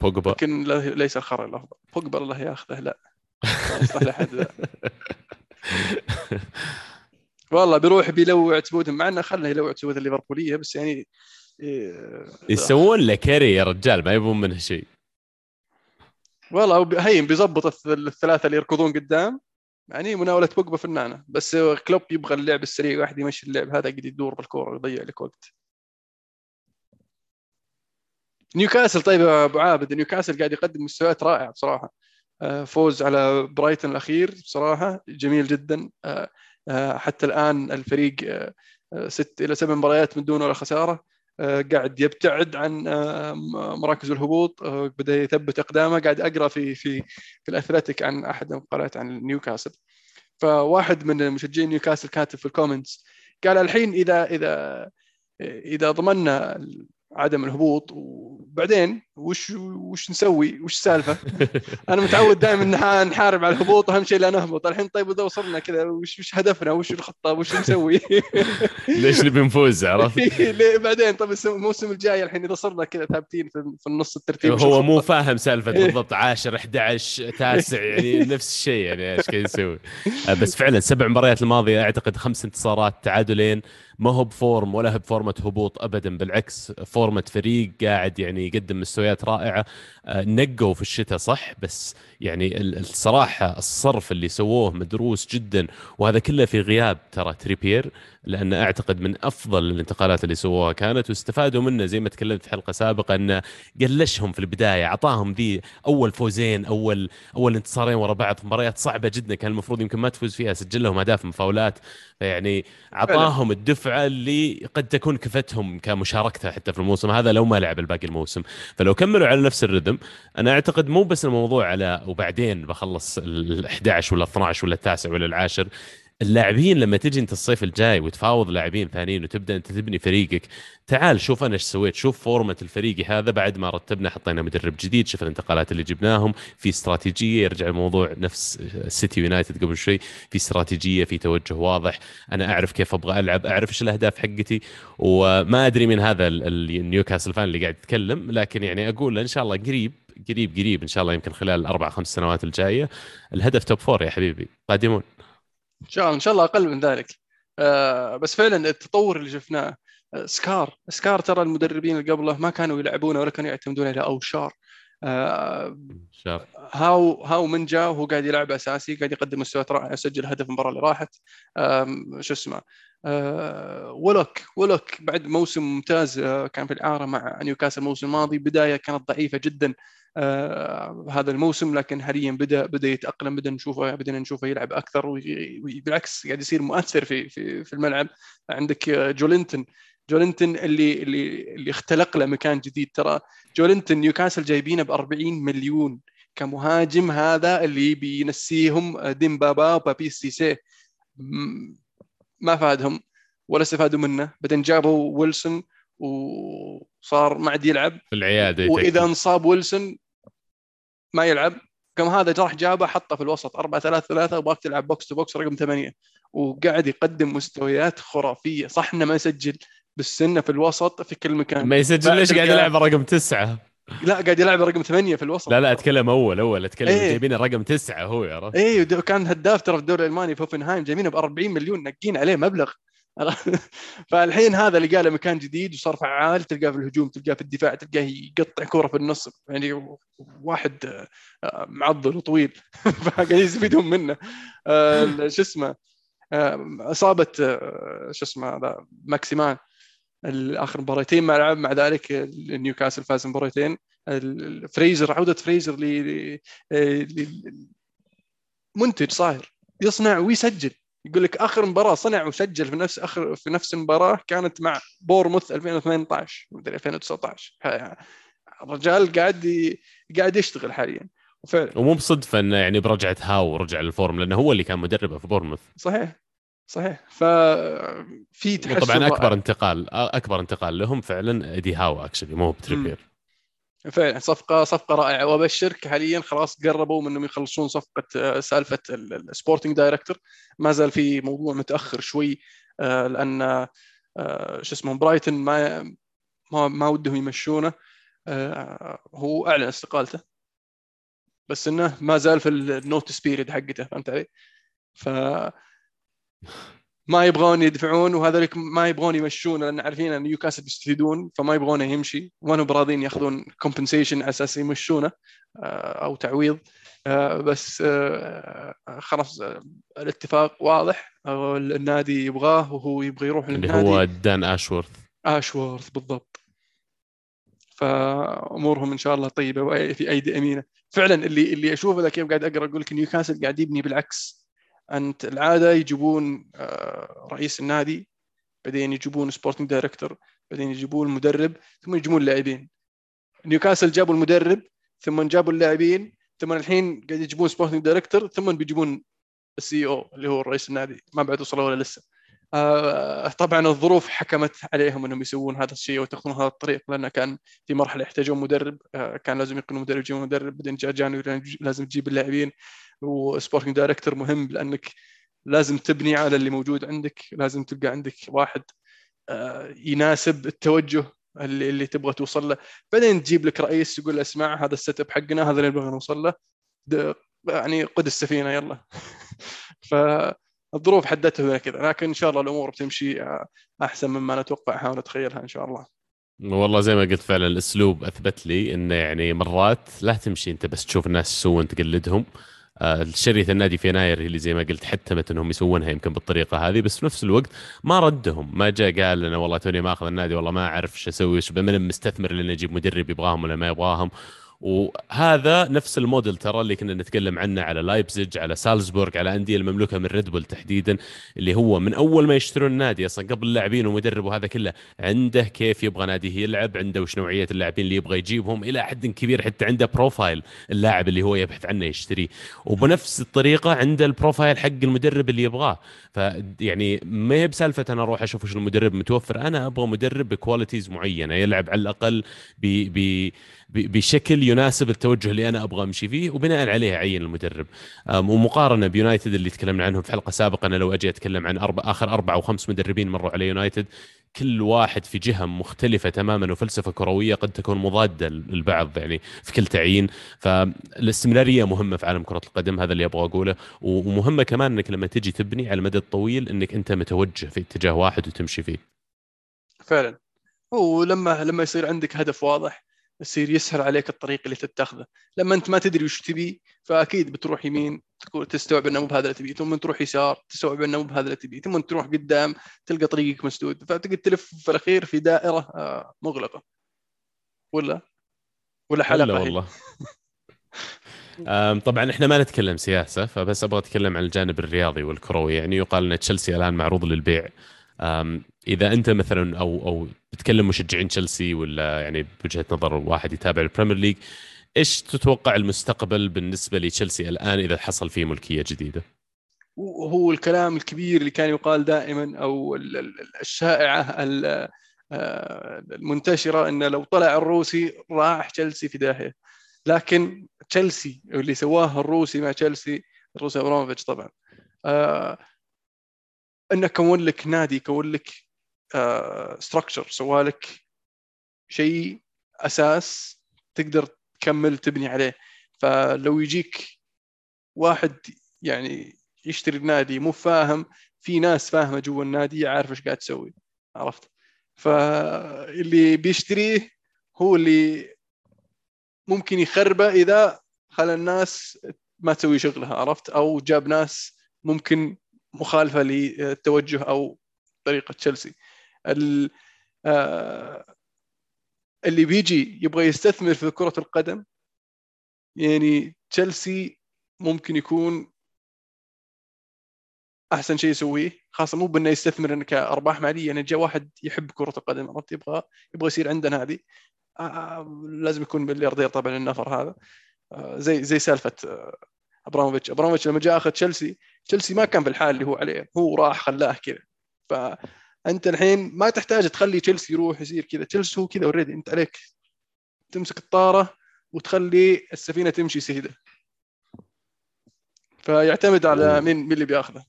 بوجبا. لكن ليس الخرا الأفضل. بوجبا الله ياخذه لا. يصلح لحد لا والله بيروح بيلوع كبود مع إنه خلنا يلوع كبود الليفربوليه بس يعني إيه يسوون له carry يا رجال ما يبون منه شيء. والله هين بيظبط الثلاثة اللي يركضون قدام. يعني مناولة بوجبا فنانة. بس كلوب يبغى اللعب السريع واحد يمشي اللعب هذا قعد يدور بالكورة ويضيع لك وقت. نيوكاسل طيب يا أبو عابد نيوكاسل قاعد يقدم مستويات رائعة بصراحة. آه، فوز على برايتون الأخير بصراحة جميل جدا. آه، آه، حتى الآن الفريق ست إلى سبع مباريات من دون ولا خسارة. قاعد يبتعد عن مراكز الهبوط. بدأ يثبت إقدامه. قاعد أقرأ في في في ال Athletic عن أحد المقالات عن نيوكاسل. فواحد من مشجعين نيوكاسل كاتب في ال comments قال الحين إذا إذا إذا ضمننا عدم الهبوط وبعدين وش وش نسوي؟ وش السالفة؟ أنا متعود دائما نحارب على الهبوط أهم شيء لا نهبط، الحين طيب اذا وصلنا كذا وش وش هدفنا؟ وش الخطة؟ وش نسوي؟ ليش نبي نفوز عرفت؟ بعدين طيب الموسم الجاي الحين إذا صرنا كذا ثابتين في النص الترتيب هو مو فاهم سالفة بالضبط 10 11 تاسع يعني نفس الشيء يعني إيش قاعد يسوي؟ آه، بس فعلا سبع مباريات الماضية أعتقد خمس انتصارات تعادلين ما هو بفورم ولا هو بفورمة هبوط ابدا بالعكس فورمة فريق قاعد يعني يقدم مستويات رائعة. آه، نقوا في الشتاء صح بس يعني الصراحة الصرف اللي سووه مدروس جدا وهذا كله في غياب ترى تريبير لأن أعتقد من أفضل الانتقالات اللي سووها كانت واستفادوا منه زي ما تكلمت في حلقة سابقة انه قلشهم في البداية أعطاهم ذي أول فوزين أول أول انتصارين ورا بعض مباريات صعبة جدا كان المفروض يمكن ما تفوز فيها سجل لهم أهداف من فاولات يعني أعطاهم الدفعة اللي قد تكون كفتهم كمشاركته حتى في الموسم هذا لو ما لعب الباقي الموسم. فلو كملوا على نفس ال rhythm أنا أعتقد مو بس الموضوع على وبعدين بخلص ال 11 ولا 12 ولا التاسع ولا العاشر اللاعبين لما تجي انت الصيف الجاي وتفاوض لاعبين ثانيين وتبدأ انت تبني فريقك تعال شوف أنا إيش سويت شوف فورمة الفريق هذا بعد ما رتبنا حطينا مدرب جديد شوف الانتقالات اللي جبناهم في استراتيجية يرجع الموضوع نفس سيتي يونايتد قبل شوي في استراتيجية في توجه واضح أنا أعرف كيف أبغى ألعب أعرف إيش الأهداف حقتي وما أدري من هذا النيوكاسل fan اللي قاعد يتكلم لكن يعني أقول إن شاء الله قريب قريب قريب إن شاء الله يمكن خلال الاربع خمس سنوات الجاية الهدف top four يا حبيبي قادمون. إن شاء الله إن شاء الله أقل من ذلك. آه بس فعلا التطور اللي شفناه آه شار شار ترى المدربين اللي قبله ما كانوا يلعبونه ولا كانوا يعتمدون على اوشار آه شار. هاو هاو من جاء وهو قاعد يلعب أساسي قاعد يقدم مستويات رائعه سجل هدف المباراة اللي راحت. شو اسمه؟ ويلوك ويلوك بعد موسم ممتاز كان في الإعارة مع نيوكاسل الموسم الماضي. بداية كانت ضعيفة جدا. هذا الموسم لكن حاليا بدأ بدأ يتأقلم بدا نشوفه بدنا نشوفه يلعب أكثر وبالعكس قاعد يصير مؤثر في في في الملعب. عندك جولينتون جولينتون اللي اللي اللي اختلق له مكان جديد. ترى جولينتون نيوكاسل جايبينه ب 40 مليون. كمهاجم هذا اللي بينسيهم ديمبابا وبابي سيسي. ما فادهم ولا استفادوا منه. بعدين جابوا ويلسون. وصار ما عاد يلعب. في العيادة وإذا انصاب ويلسون ما يلعب. كم هذا راح جابه حطه في الوسط. 4 3 3 وباك تلعب box to box رقم 8 وقاعد يقدم مستويات خرافية. صح إنه ما يسجل بس انه في الوسط في كل مكان. ما يسجل ليش قاعد يلعب رقم تسعة؟ لا قاعد يلعب رقم ثمانية في الوسط. لا لا أتكلم أول أول أتكلم إيه. جايبينه رقم تسعة هو عرفت اي كان هداف ترى في الدوري الألماني في هوفنهايم جايبينه ب 40 مليون نقين عليه مبلغ. فالحين هذا اللي قاله مكان جديد وصار فعال تلقاه في الهجوم تلقاه في الدفاع تلقاه يقطع كوره في النص. يعني واحد آه، معضل وطويل. فقاعد يستفيدون منه. آه، شو اسمه آه، اصابة شو اسمه هذا ماكسيمان. آخر مباراتين ما لعب مع ذلك نيوكاسل فاز مباراتين فريزر عودة فريزر ل منتج صاير يصنع ويسجل. يقول لك آخر مباراة صنع وسجل في نفس اخر في نفس المباراة كانت مع بورنموث 2018 مدري 2019 الرجال قاعد ي... قاعد يشتغل حاليا. وفعلا. ومو بصدفة إنه يعني برجعة هاو ورجع لل form لأنه هو اللي كان مدربه في بورنموث. صحيح. صحيح. ففي تحسن طبعا أكبر انتقال أكبر انتقال لهم فعلا إيدي هاو actually مو بتريبيير. فعلا صفقة صفقة رائعة. وأبشرك حاليا خلاص قربوا من إنهم يخلصون صفقة آه، سالفة ال sporting director ما زال في موضوع متأخر شوي آه، لأن آه، شو اسمه برايتن ما ما, ما ودهم يمشونه. هو أعلن استقالته. بس إنه ما زال في ال notice period حقته فهمت علي؟ ف ما يبغون يدفعون وهذولك ما يبغون يمشون لأن عارفين أن نيوكاسل بيستفيدون فما يبغونه يمشي. وما براضين يأخذون compensation على أساس يمشونه آه، أو تعويض. آه، بس آه، خلاص الاتفاق واضح. النادي يبغاه وهو يبغى يروح للنادي. اللي هو دان أشورث. أشورث بالضبط. فأمورهم إن شاء الله طيبة في أيدي أمينة. فعلا اللي اللي أشوفه ذا كيف قاعد أقرأ أقول لك نيوكاسل قاعد يبني بالعكس. انت العادة يجيبون آه، رئيس النادي بعدين يجيبون sporting director بعدين يجيبون المدرب ثم يجيبون اللاعبين. نيوكاسل جابوا المدرب ثم جابوا اللاعبين ثم الحين قاعد يجيبون sporting director ثم بيجيبون ال CEO اللي هو رئيس النادي. ما بعد وصلوا ولا لسه. طبعا الظروف حكمت عليهم إنهم يسوون هذا الشيء ويتخذون هذا الطريق لأنه كان في مرحلة يحتاجون مدرب آه كان لازم يقنوا مدرب يجيبون مدرب بعدين جاء January لازم تجيب اللاعبين و sporting director مهم لأنك لازم تبني على اللي موجود عندك لازم تلقى عندك واحد آه، يناسب التوجه اللي, اللي تبغى توصل له. بعدين تجيب لك رئيس يقول له اسمع هذا السيت أب حقنا هذا اللي نبغى نوصل له. يعني قد السفينة يلا. فالظروف حدتها كذا لكن إن شاء الله الأمور بتمشي آه، أحسن مما نتوقعها ونتخيلها إن شاء الله. والله زي ما قلت فعلا الأسلوب أثبت لي انه يعني مرات لا تمشي أنت بس تشوف الناس يسوون تقلدهم. آه، شرية النادي في يناير اللي زي ما قلت حتمت إنهم يسوونها يمكن بالطريقة هذه بس في نفس الوقت ما ردهم. ما جاء قال لنا والله توني ماخذ النادي والله ما أعرف إيش أسوي من المستثمر اللي أجيب مدرب يبغاهم ولا ما يبغاهم. وهذا نفس الموديل ترى اللي كنا نتكلم عنه على لايبزيج على سالزبورغ على أندية المملوكه من ريد بول تحديدا اللي هو من أول ما يشترون النادي أصلا قبل اللاعبين ومدرب وهذا كله عنده كيف يبغى ناديه يلعب عنده وش نوعية اللاعبين اللي يبغى يجيبهم إلى حد كبير حتى عنده profile اللاعب اللي هو يبحث عنه يشتريه وبنفس الطريقة عنده ال profile حق المدرب اللي يبغاه. فيعني ما هي بسالفة أنا أروح أشوف وش المدرب متوفر أنا أبغى مدرب ب qualities معينة يلعب على الأقل ب بشكل يناسب التوجه اللي أنا أبغى أمشي فيه وبناء عليه أعين المدرب. ومقارنة بيونايتد اللي تكلمنا عنهم في حلقة سابقة أنا لو أجي أتكلم عن أربع آخر أربع أو خمس مدربين مروا على يونايتد كل واحد في جهة مختلفة تماما وفلسفة كروية قد تكون مضادة للبعض يعني في كل تعيين. فالاستمرارية مهمة في عالم كرة القدم هذا اللي أبغى أقوله. ومهمة كمان إنك لما تجي تبني على المدى الطويل إنك أنت متوجه في اتجاه واحد وتمشي فيه. فعلا. ولما لما يصير عندك هدف واضح يصير يسهل عليك الطريق اللي تتخذه. لما أنت ما تدري وش تبي فأكيد بتروح يمين تستوعب إنه مو بهذا اللي تبيه ثم تروح يسار تستوعب إنه مو بهذا اللي تبيه ثم تروح قدام تلقى طريقك مسدود. فتقعد تلف في الأخير في دائرة آه، مغلقة. ولا؟ ولا حلقة لا والله. طبعا إحنا ما نتكلم سياسة فبس أبغى أتكلم عن الجانب الرياضي والكروي. يعني يقال إن تشيلسي الآن معروض للبيع. إذا أنت مثلا أو أو تتكلم مشجعين تشيلسي ولا يعني بوجهة نظر واحد يتابع البريمير ليج إيش تتوقع المستقبل بالنسبة لتشيلسي الآن إذا حصل فيه ملكية جديدة؟ وهو الكلام الكبير اللي كان يقال دائما أو الشائعة آه، المنتشرة انه لو طلع الروسي راح تشيلسي في داهية لكن تشيلسي اللي سواه الروسي مع تشيلسي الروسي أبراموفيتش طبعا آه، انه كون لك نادي كون لك ستراكشر آه، سوى لك شيء أساس تقدر تكمل تبني عليه. فلو يجيك واحد يعني يشتري النادي مو فاهم في ناس فاهمة جوا النادي عارف إيش قاعد تسوي. عرفت؟ فاللي بيشتريه هو اللي ممكن يخربه إذا خلى الناس ما تسوي شغلها. عرفت؟ أو جاب ناس ممكن مخالفة للتوجه أو طريقة تشيلسي. اللي بيجي يبغى يستثمر في كرة القدم يعني تشيلسي ممكن يكون أحسن شيء يسويه خاصة مو بأنه يستثمر كأرباح مالية يعني جاء واحد يحب كرة القدم عرفت؟ يبغى يبغى يصير عنده هذه. آه لازم يكون ملياردير طبعا النفر هذا. آه زي زي سالفة آه أبراموفيتش. أبراموفيتش لما جاء اخذ تشيلسي تشيلسي ما كان في الحال اللي هو عليه هو راح خلاه كذا. فانت الحين ما تحتاج تخلي تشيلسي يروح يصير كذا. تشيلسي هو كذا already أنت عليك تمسك الطارة وتخلي السفينة تمشي سهلة. فيعتمد على مين مين اللي بياخذه.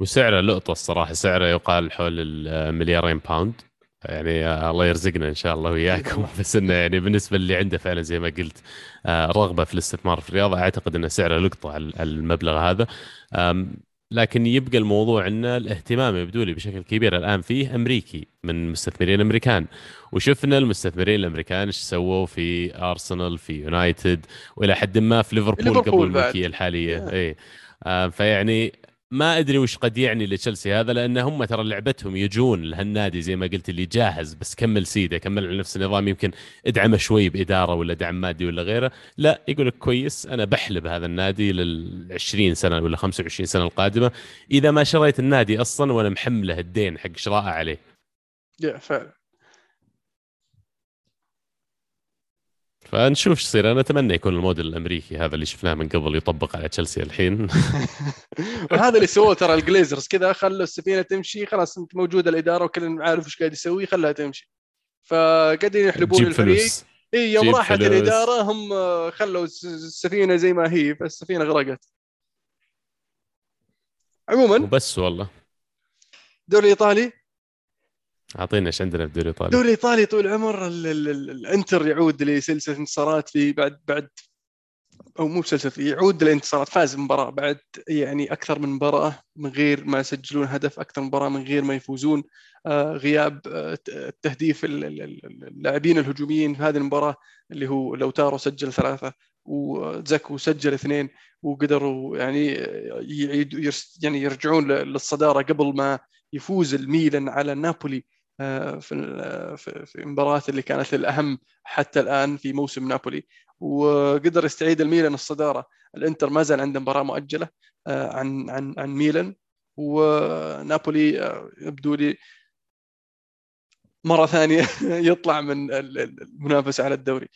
وسعره لقطة الصراحة سعره يقال حول المليارين باوند يعني الله يرزقنا إن شاء الله وياكم بس إنه يعني بالنسبة اللي عنده فعلا زي ما قلت آه، رغبة في الاستثمار في الرياضة. أعتقد ان سعره لقطة على المبلغ هذا. لكن يبقى الموضوع إن الاهتمام يبدو لي بشكل كبير الآن فيه أمريكي من مستثمرين أمريكان. وشفنا المستثمرين الأمريكان إيش سووا في أرسنال في يونايتد وإلى حد ما في ليفربول قبل الملكية الحالية. اي آه فيعني ما أدري وش قد يعني لتشيلسي هذا لأن هم ترى لعبتهم يجون لهالنادي زي ما قلت اللي جاهز بس كمل سيده كمل على نفس النظام يمكن ادعمه شوي بإدارة ولا دعم مادي ولا غيره. لا يقول لك كويس أنا بحلب هذا النادي لل 20 سنة ولا 25 سنة القادمة. إذا ما شريت النادي أصلا وأنا محمله الدين حق شرائه عليه. يا فعلا. فنشوف إيش يصير. أنا أتمنى يكون الموديل الأمريكي هذا اللي شفناه من قبل يطبق على تشيلسي الحين. وهذا اللي سووه ترى الجليزرز كذا خلوا السفينة تمشي خلاص أنت موجوده الإدارة وكل عارف إيش قاعد يسوي خلها تمشي. فقاعدين يحلبون الفريق. إي يوم راحت فلوس. الإدارة هم خلوا السفينة زي ما هي فالسفينة غرقت. عموما وبس والله. الدوري الإيطالي. أعطينا إيش عندنا في الدوري الايطالي الدوري الايطالي طول العمر الإنتر يعود لسلسلة انتصارات في بعد بعد أو مو سلسله يعود للانتصارات فاز مباراه بعد يعني أكثر من مباراة من غير ما يسجلون هدف أكثر من مباراة من غير ما يفوزون. آه غياب آه التهديف اللاعبين الهجوميين في هذه المباراة اللي هو لو تارو سجل ثلاثة وزكو سجل اثنين وقدروا يعني يعيدوا يعني يرجعون للصدارة قبل ما يفوز الميلان على نابولي. آه، في في المباراه اللي كانت الأهم حتى الآن في موسم نابولي. وقدر يستعيد الميلان الصدارة. الإنتر ما زال عنده مباراة مؤجلة آه، عن عن عن ميلان. ونابولي آه، يبدو لي مرة ثانية يطلع من المنافسة على الدوري.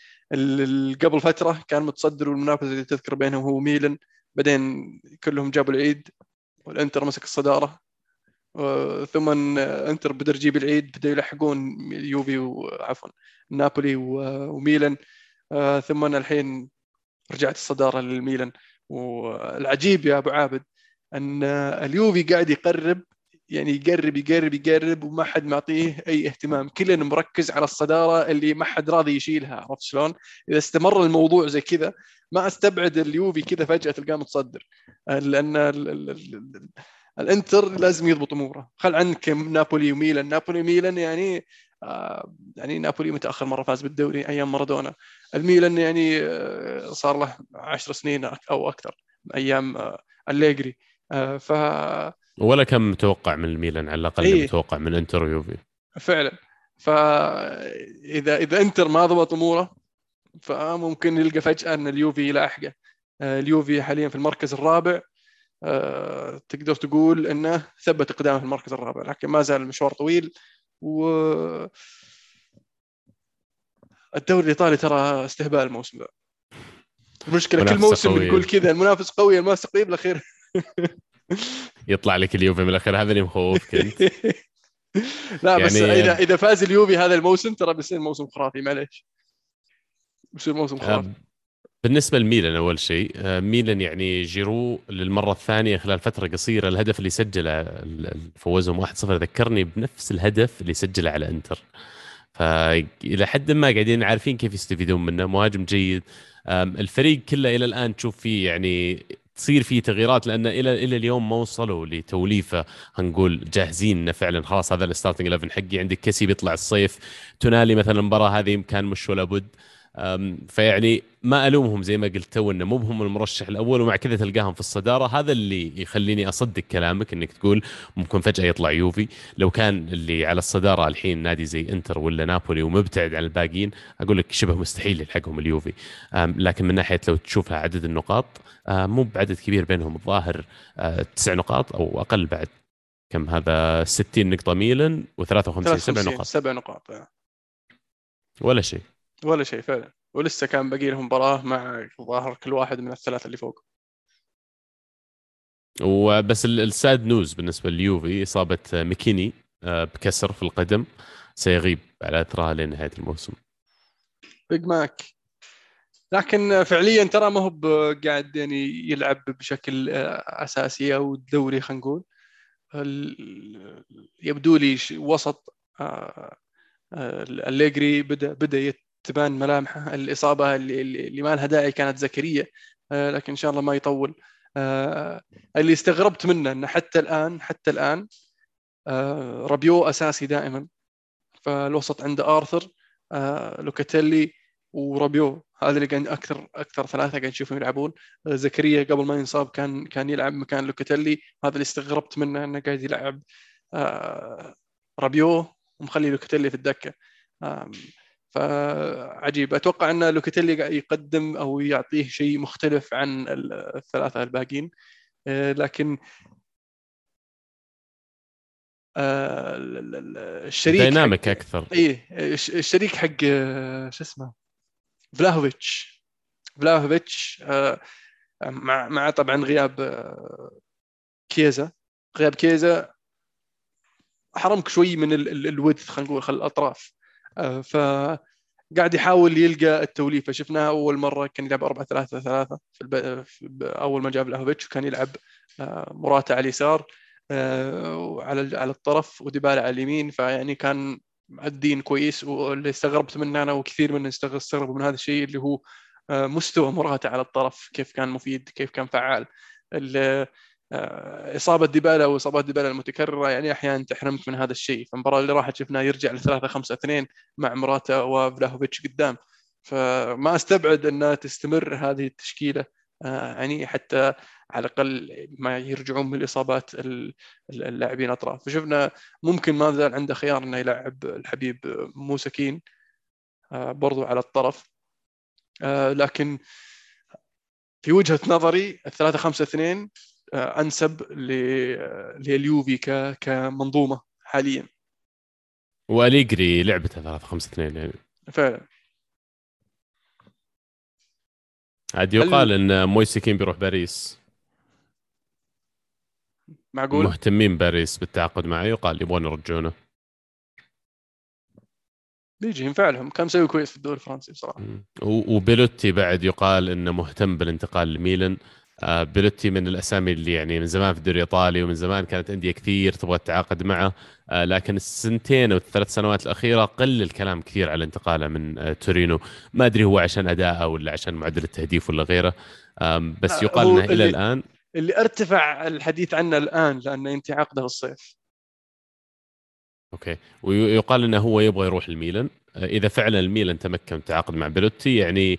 قبل فترة كان متصدر والمنافسه اللي تذكر بينهم هو ميلان. بعدين كلهم جابوا العيد والإنتر مسك الصدارة. ثم انتر بدا يجيب العيد بدا يلحقون يوفي وعفوا نابولي وميلان. آه، ثم الحين رجعت الصدارة للميلان. والعجيب يا أبو عابد أن اليوفي قاعد يقرب يعني يقرب يقرب يقرب وما حد معطيه أي اهتمام. كلنا مركز على الصدارة اللي ما حد راضي يشيلها عرفت شلون؟ إذا استمر الموضوع زي كذا ما أستبعد اليوفي كذا فجأة تلقاه متصدر. لأن الانتر لازم يضبط أموره. خل عنك نابولي وميلان. نابولي وميلان يعني آه يعني نابولي متأخر مرة فاز بالدوري أيام مارادونا. الميلان يعني آه صار له 10 سنين أو أكثر أيام آه الليجري آه ف ولا كم متوقع من الميلان؟ على الأقل إيه؟ متوقع من إنتر ويوفي. فعلا. فاذا إذا إنتر ما ضبط أموره فممكن نلقى فجأة أن اليوفي يلاحقه. آه، اليوفي حاليا في المركز الرابع. تقدر تقول إنه ثبت إقدامه في المركز الرابع لكن ما زال المشوار طويل. و الدوري الإيطالي ترى استهبال الموسم ذا. المشكلة كل موسم بنقول كذا المنافس قوي المنافس قريب الاخير يطلع لك اليوفي من الأخير هذا اللي مخوفك انت لا يعني... بس اذا إذا فاز اليوفي هذا الموسم ترى بيصير موسم خرافي معليش. بيصير موسم خرافي. بالنسبة لميلان أول شيء آه، ميلان يعني جيرو للمرة الثانية خلال فترة قصيرة الهدف اللي سجله فوزهم 1-0 ذكرني بنفس الهدف اللي سجله على إنتر. فالى حد ما قاعدين عارفين كيف يستفيدون منه مهاجم جيد. الفريق كله إلى الآن تشوف فيه يعني تصير في تغييرات لأن إلى إلى اليوم ما وصلوا لتوليفة هنقول جاهزين فعلا خلاص هذا ال starting 11 حقي. عندك كسي بيطلع الصيف. تونالي مثلا المباراة هذه كان مش ولا بد. فيعني ما ألومهم زي ما قلت تو إنه مو بهم المرشح الأول ومع كذا تلقاهم في الصدارة. هذا اللي يخليني أصدق كلامك إنك تقول ممكن فجأة يطلع يوفي. لو كان اللي على الصدارة الحين نادي زي إنتر ولا نابولي ومبتعد عن الباقيين أقول لك شبه مستحيل يلحقهم اليوفي. لكن من ناحية لو تشوفها عدد النقاط مو بعدد كبير بينهم الظاهر تسع نقاط أو أقل بعد. كم هذا؟ 60 نقطة ميلان و53 سبع نقاط. سبع نقاط ولا شيء. ولا شيء فعلا. ولسه كان باقي لهم مباراة مع ظاهر كل واحد من الثلاثة اللي فوق. وبس ال sad news بالنسبة لليوفي إصابة ماكيني آه، بكسر في القدم سيغيب على إثرها لنهاية الموسم. Big Mac لكن فعليا ترى ما هو قاعد يعني يلعب بشكل آه، أساسي أو الدوري خلينا نقول. يبدو لي وسط آه، الليجري بدا بدأ تبان ملامحه الإصابة اللي, اللي ما لها داعي كانت زكريا آه، لكن إن شاء الله ما يطول. آه، اللي استغربت منه إنه حتى الان حتى الآن آه، رابيو أساسي دائما. فالوسط عنده آرثر لوكاتيلي ورابيو. هذا اللي قاعد أكثر أكثر ثلاثة قاعد نشوفهم يلعبون. زكريا قبل ما ينصاب كان كان يلعب مكان لوكاتيلي. هذا اللي استغربت منه إنه قاعد يلعب رابيو ومخلي لوكاتيلي في الدكة. فعجيب. أتوقع أن لوكاتيلي يقدم أو يعطيه شيء مختلف عن الثلاثة الباقيين. آه، لكن آه، الشريك dynamic أكثر. اي الشريك حق آه، شو اسمه؟ فلاهوفيتش. فلاهوفيتش مع مع طبعا غياب كيزا غياب كيزا حرمك شوي من الودث خلينا نقول خل الأطراف. آه، فقاعد يحاول يلقى التوليفة. شفناها أول مرة كان يلعب 4 3 3 في أول ما جاب لأهوفيتش وكان يلعب آه، مراتا على اليسار وعلى على الطرف وديبالا على اليمين. فيعني كان مؤدين كويس واللي استغربت منه أنا وكثير من استغربوا من هذا الشيء اللي هو آه، مستوى مراتا على الطرف كيف كان مفيد كيف كان فعال. آه، إصابة ديبالا واصابات ديبالا المتكررة يعني أحيانا تحرمك من هذا الشيء. فالمباراة اللي راحت شفناه يرجع ل 3 5 2 مع مراتا وفلاهوفيتش قدام. فما أستبعد أنها تستمر هذه التشكيلة آه، يعني حتى على الأقل ما يرجعون من الإصابات اللاعبين اطراف فشفنا ممكن ما زال عنده خيار إنه يلعب الحبيب موسى كين آه، برضو على الطرف. آه، لكن في وجهة نظري الثلاثة خمسة اثنين آه، أنسب لليوفي كمنظومة حاليا. وأليجري لعبته 3 5 2 يعني. فعلا. عاد يقال هل... إن مويسكين بيروح باريس. معقول؟ مهتمين باريس بالتعاقد معه. يقال يبغون يرجونه بيجي ينفع لهم كان مسوي كويس في الدوري الفرنسي بصراحة. وبيلوتي بعد يقال إنه مهتم بالانتقال لميلان. بيلوتي من الأسامي اللي يعني من زمان في الدوري الإيطالي ومن زمان كانت انديه كثير تبغى تتعاقد معه. آه، لكن السنتين أو الثلاث سنوات الأخيرة قل الكلام كثير على انتقاله من آه، تورينو. ما أدري هو عشان أداءه ولا عشان معدل التهديف ولا غيره. بس يقال إنه إلى الآن اللي ارتفع الحديث عنه الآن لأنه ينتهي عقده الصيف. okay. ويقال إنه هو يبغى يروح الميلان. إذا فعلا الميلان تمكن التعاقد مع بيلوتي يعني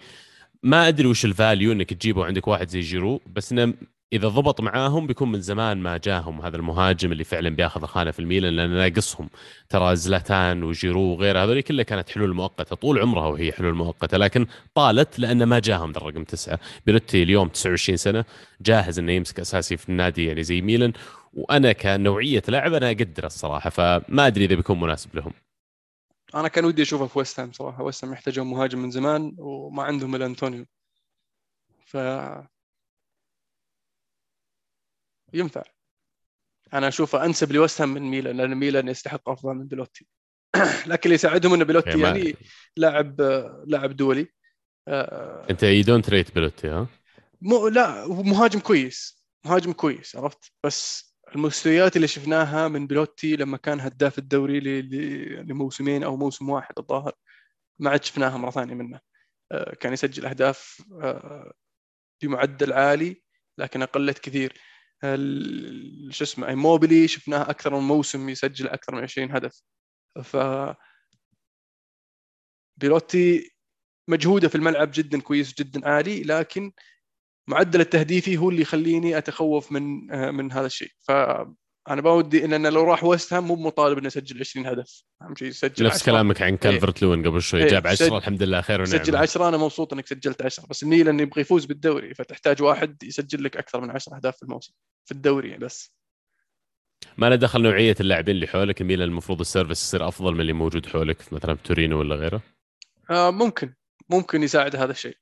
ما أدري وش ال value إنك تجيبه عندك واحد زي جيرو بس إنه إذا ضبط معاهم بيكون من زمان ما جاهم هذا المهاجم اللي فعلا بياخذ خانه في الميلان لأن ناقصهم ترى زلاتان وجيرو وغيرها هذول كلها كانت حلول مؤقتة طول عمرها وهي حلول مؤقتة لكن طالت لأن ما جاهم ذا الرقم تسعة. بيلوتي اليوم 29 سنة جاهز إنه يمسك أساسي في النادي يعني زي ميلان وأنا كنوعية لاعب أنا اقدره الصراحة فما أدري إذا بيكون مناسب لهم. أنا كان ودي أشوفه في ويست هام صراحة. ويست هام يحتاجون مهاجم من زمان وما عندهم إلا أنطونيو. ف ينفع. أنا أشوفه أنسب لويست هام من ميلان لأن ميلان يستحق أفضل من بلوتي لكن اللي يساعدهم ان بلوتي يعني لاعب لاعب دولي. آه، أنت you don't rate بلوتي ها؟ مو لا مهاجم كويس. مهاجم كويس عرفت؟ بس المستويات اللي شفناها من بلوتي لما كان هداف الدوري لموسمين أو موسم واحد الظاهر ما عاد شفناها مرة ثانية منه. آه، كان يسجل أهداف آه، بمعدل عالي لكن أقلت كثير. شو اسمه إيموبيلي شفناه أكثر من موسم يسجل أكثر من 20 هدف. ف بيلوتي مجهوده في الملعب جدا كويس جدا عالي لكن معدل التهديفي هو اللي يخليني أتخوف من آه، من هذا الشيء. فأنا بودي إن أنا لو راح ويست هام مو مطالب انه يسجل 20 هدف. اهم شيء يسجل نفس 10. كلامك عن كالفرت لوين قبل شوي. إيه. جاب 10 الحمد لله خير ونعم سجل 10 أنا مبسوط إنك سجلت 10 بس الميلان يبغى يفوز بالدوري فتحتاج واحد يسجل لك أكثر من 10 أهداف في الموسم في الدوري بس. ما له دخل نوعية اللاعبين اللي حولك؟ الميلان المفروض ال service يصير أفضل من اللي موجود حولك مثلا في تورينو ولا غيره؟ آه ممكن. ممكن يساعد هذا الشيء.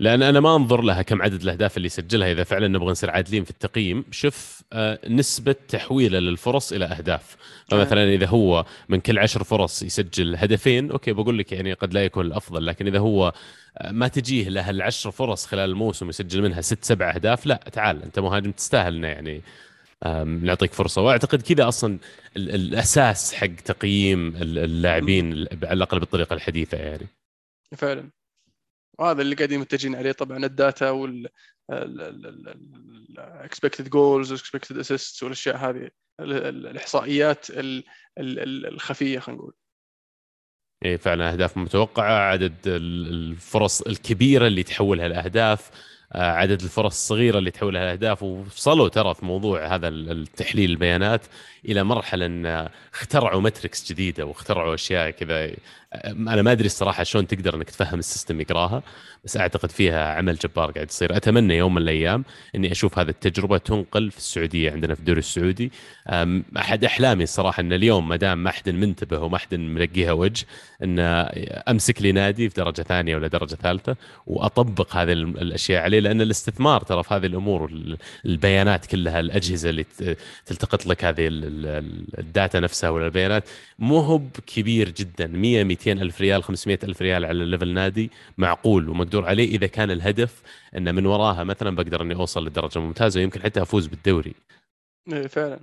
لأن أنا ما أنظر لها كم عدد الأهداف اللي يسجلها إذا فعلا نبغى نصير عادلين في التقييم. شوف آه، نسبة تحويله للفرص إلى أهداف. فمثلا إذا هو من كل عشر فرص يسجل هدفين أوكي بقول لك يعني قد لا يكون الأفضل. لكن إذا هو آه، ما تجيه له العشر فرص خلال الموسم يسجل منها ست سبع أهداف لا تعال أنت مهاجم تستاهل يعني. نعطيك فرصة. وأعتقد كذا أصلا الأساس حق تقييم اللاعبين على الأقل بالطريقة الحديثة يعني. فعلا. وهذا اللي قاعدين متجهين عليه طبعا ال data وال expected goals و expected assists والأشياء هذه الإحصائيات الخفية خلينا نقول. إيه فعلا أهداف متوقعة عدد الفرص الكبيرة اللي تحولها لاهداف آه، عدد الفرص الصغيرة اللي تحولها لاهداف وصلوا ترى في موضوع هذا التحليل البيانات إلى مرحلة إن اخترعوا متركس جديدة واخترعوا أشياء كذا أنا ما أدري الصراحة شلون تقدر إنك تفهم السيستم يقراها بس أعتقد فيها عمل جبار قاعد يصير. أتمنى يوم من الأيام إني أشوف هذه التجربة تنقل في السعودية عندنا في الدوري السعودي. أحد أحلامي الصراحة إن اليوم ما دام ما حد منتبه وما حد ملقيها وجه إن أمسك لي نادي في درجة ثانية ولا درجة ثالثة وأطبق هذه الأشياء عليه لأن الاستثمار ترى في هذه الأمور البيانات كلها الأجهزة اللي تلتقط لك هذه ال data نفسها ولا البيانات مو هو كبير جدا 100 200 ألف ريال 500 ألف ريال على level نادي معقول ومقدور عليه. إذا كان الهدف إن من وراها مثلا بقدر إني أوصل لدرجة ممتازة ويمكن حتى أفوز بالدوري. إيه فعلا.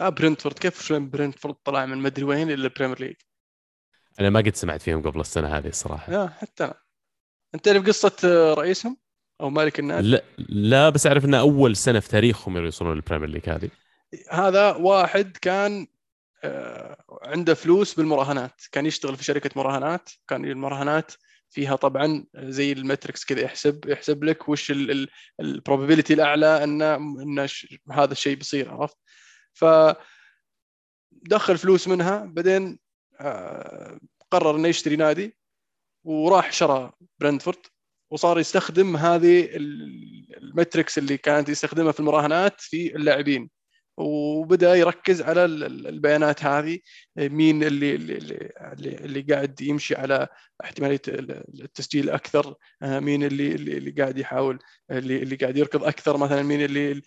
آه برنتفورد. كيف شلون برنتفورد طلع من مدري وين إلى البريمير ليج أنا ما قد سمعت فيهم قبل السنة هذه الصراحة. آه حتى أنا. أنت تعرف قصة آه، رئيسهم أو مالك النادي؟ لا لا بس أعرف انه أول سنة في تاريخهم يوصلون للبريمير ليج هذه. هذا واحد كان آه، عنده فلوس بالمراهنات. كان يشتغل في شركة مراهنات. كان المراهنات فيها طبعا زي ال matrix كذا يحسب يحسب لك وش ال probability الأعلى إن إن هذا الشيء بيصير عرفت؟ ف دخل فلوس منها. بعدين آه، قرر إنه يشتري نادي وراح شرى برنتفورد وصار يستخدم هذه المتركس اللي كانت يستخدمها في المراهنات في اللاعبين. وبدأ يركز على البيانات هذه مين اللي اللي اللي قاعد يمشي على احتمالية التسجيل أكثر مين اللي اللي قاعد يحاول اللي اللي قاعد يركض أكثر مثلا مين اللي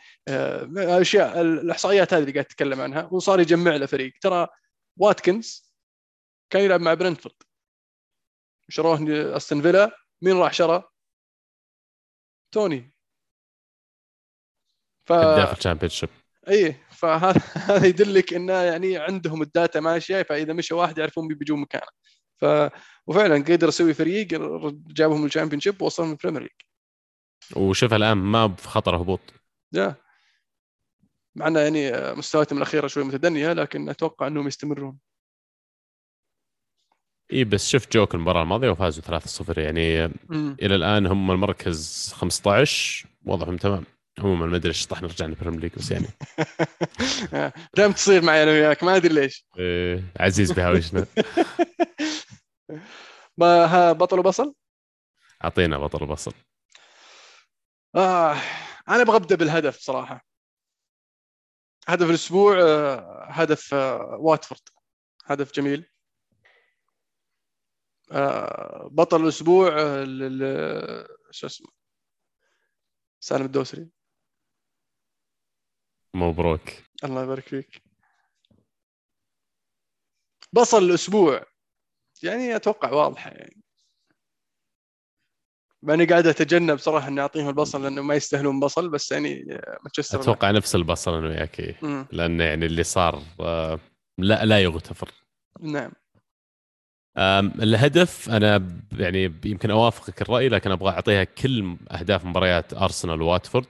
أشياء الإحصائيات هذه اللي قاعد يتكلم عنها. وصار يجمع له فريق. ترى واتكنز كان يلعب مع برنتفورد. شروه أستون فيلا. مين راح شرى؟ توني. ف هداف الشامبيونشيب اي فهذا هذا يدلك إنه يعني عندهم ال data ماشية فإذا مشى واحد يعرفون بيجون مكانه. ف وفعلا قدر يسوي فريق جابهم الشامبيون شيب ووصلهم البريمير ليج وشوف الآن ما بخطر هبوط. yeah. مع إنه يعني مستوياتهم الاخيره شوي متدنية لكن أتوقع إنهم يستمرون. اي بس شفت جوك المباراة الماضية وفازوا 3-0 يعني م. إلى الآن هم المركز 15 وضعهم تمام. عموما ما أدري إيش طحنا رجعنا البريمير ليج بس يعني. دائما تصير معي أنا وياك ما أدري ليش. إيه عزيز بهاوشنا بطل وبصل؟ أعطينا بطل وبصل. آه أنا أبغى أبدأ بالهدف صراحة. هدف الأسبوع آه، هدف آه، واتفورد. هدف جميل. آه، بطل الأسبوع شو اسمه؟ سالم الدوسري. مبروك. الله يبارك فيك. بصل الأسبوع. يعني أتوقع واضحة يعني. ماني قاعد أتجنب صراحة إني أعطيهم البصل لأنه ما يستاهلون بصل بس يعني مانشستر أتوقع نفس البصل أنا وياك لأنه يعني اللي صار آه، لا لا يغتفر. نعم. الهدف أنا يعني يمكن أوافقك الرأي لكن أبغى أعطيها كل أهداف مباريات أرسنال وواتفورد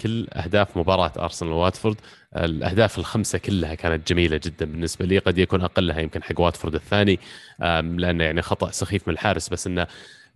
كل أهداف مباراة أرسنال وواتفورد الأهداف الخمسة كلها كانت جميلة جدا. بالنسبة لي قد يكون أقلها يمكن حق واتفورد الثاني لأنه يعني خطأ سخيف من الحارس بس إنه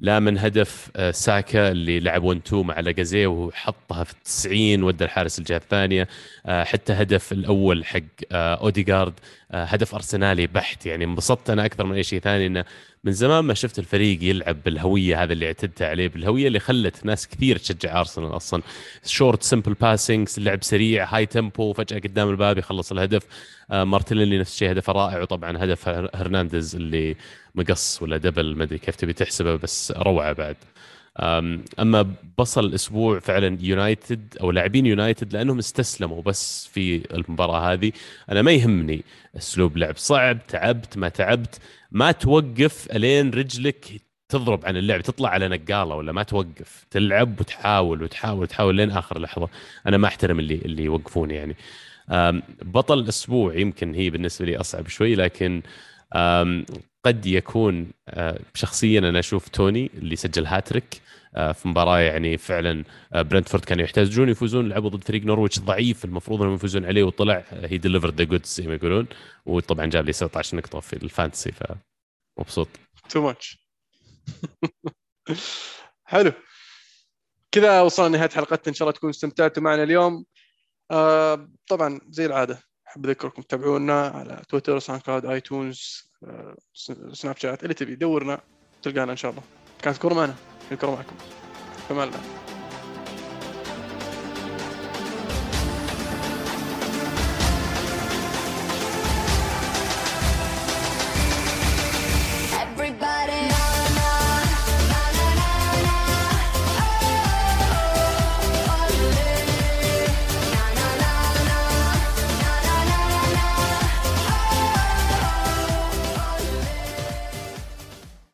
لا من هدف آه، ساكا اللي لعب 1 2 مع لاكازيت وحطها في 90 ودى الحارس الجهة الثانية. آه، حتى هدف الأول حق آه، أوديغارد هدف أرسنالي بحت. يعني انبسطت أنا أكثر من أي شيء ثاني إنه من زمان ما شفت الفريق يلعب بالهوية هذا اللي اعتدت عليه بالهوية اللي خلت ناس كثير تشجع أرسنال أصلا. short simple passing لعب سريع high tempo قدام الباب يخلص الهدف. آه مارتينيلي نفس الشيء هدف رائع وطبعا هدف هرنانديز اللي مقص ولا double ما أدري كيف تبي تحسبه بس روعة بعد. أما بصل الأسبوع فعلا يونايتد أو لاعبين يونايتد لأنهم استسلموا بس في المباراة هذه. أنا ما يهمني أسلوب لعب صعب تعبت ما تعبت ما توقف ألين رجلك تضرب عن اللعب تطلع على نقالة ولا ما توقف تلعب وتحاول وتحاول وتحاول لين آخر لحظة. أنا ما أحترم اللي اللي يوقفون يعني. بطل الأسبوع يمكن هي بالنسبة لي أصعب شوي لكن قد يكون آه، شخصيا أنا أشوف توني اللي سجل هاتريك آه، في مباراة يعني فعلا آه، برنتفورد كانوا يحتاجون يفوزون لعبوا ضد فريق نورويتش ضعيف المفروض إنهم يفوزون عليه وطلع he delivered the goods زي ما يقولون. وطبعا جاب لي 17 نقطة في ال fantasy فمبسوط. too much حلو. كذا وصلنا نهايه حلقتنا. إن شاء الله تكونوا استمتعتوا معنا اليوم. آه طبعا زي العادة أحب أذكركم تتابعونا على تويتر ساوند كلاود اي تونز سناب شات اللي تبي. دورنا تلقانا إن شاء الله. كانت كوره معنا الكره معكم فمان الله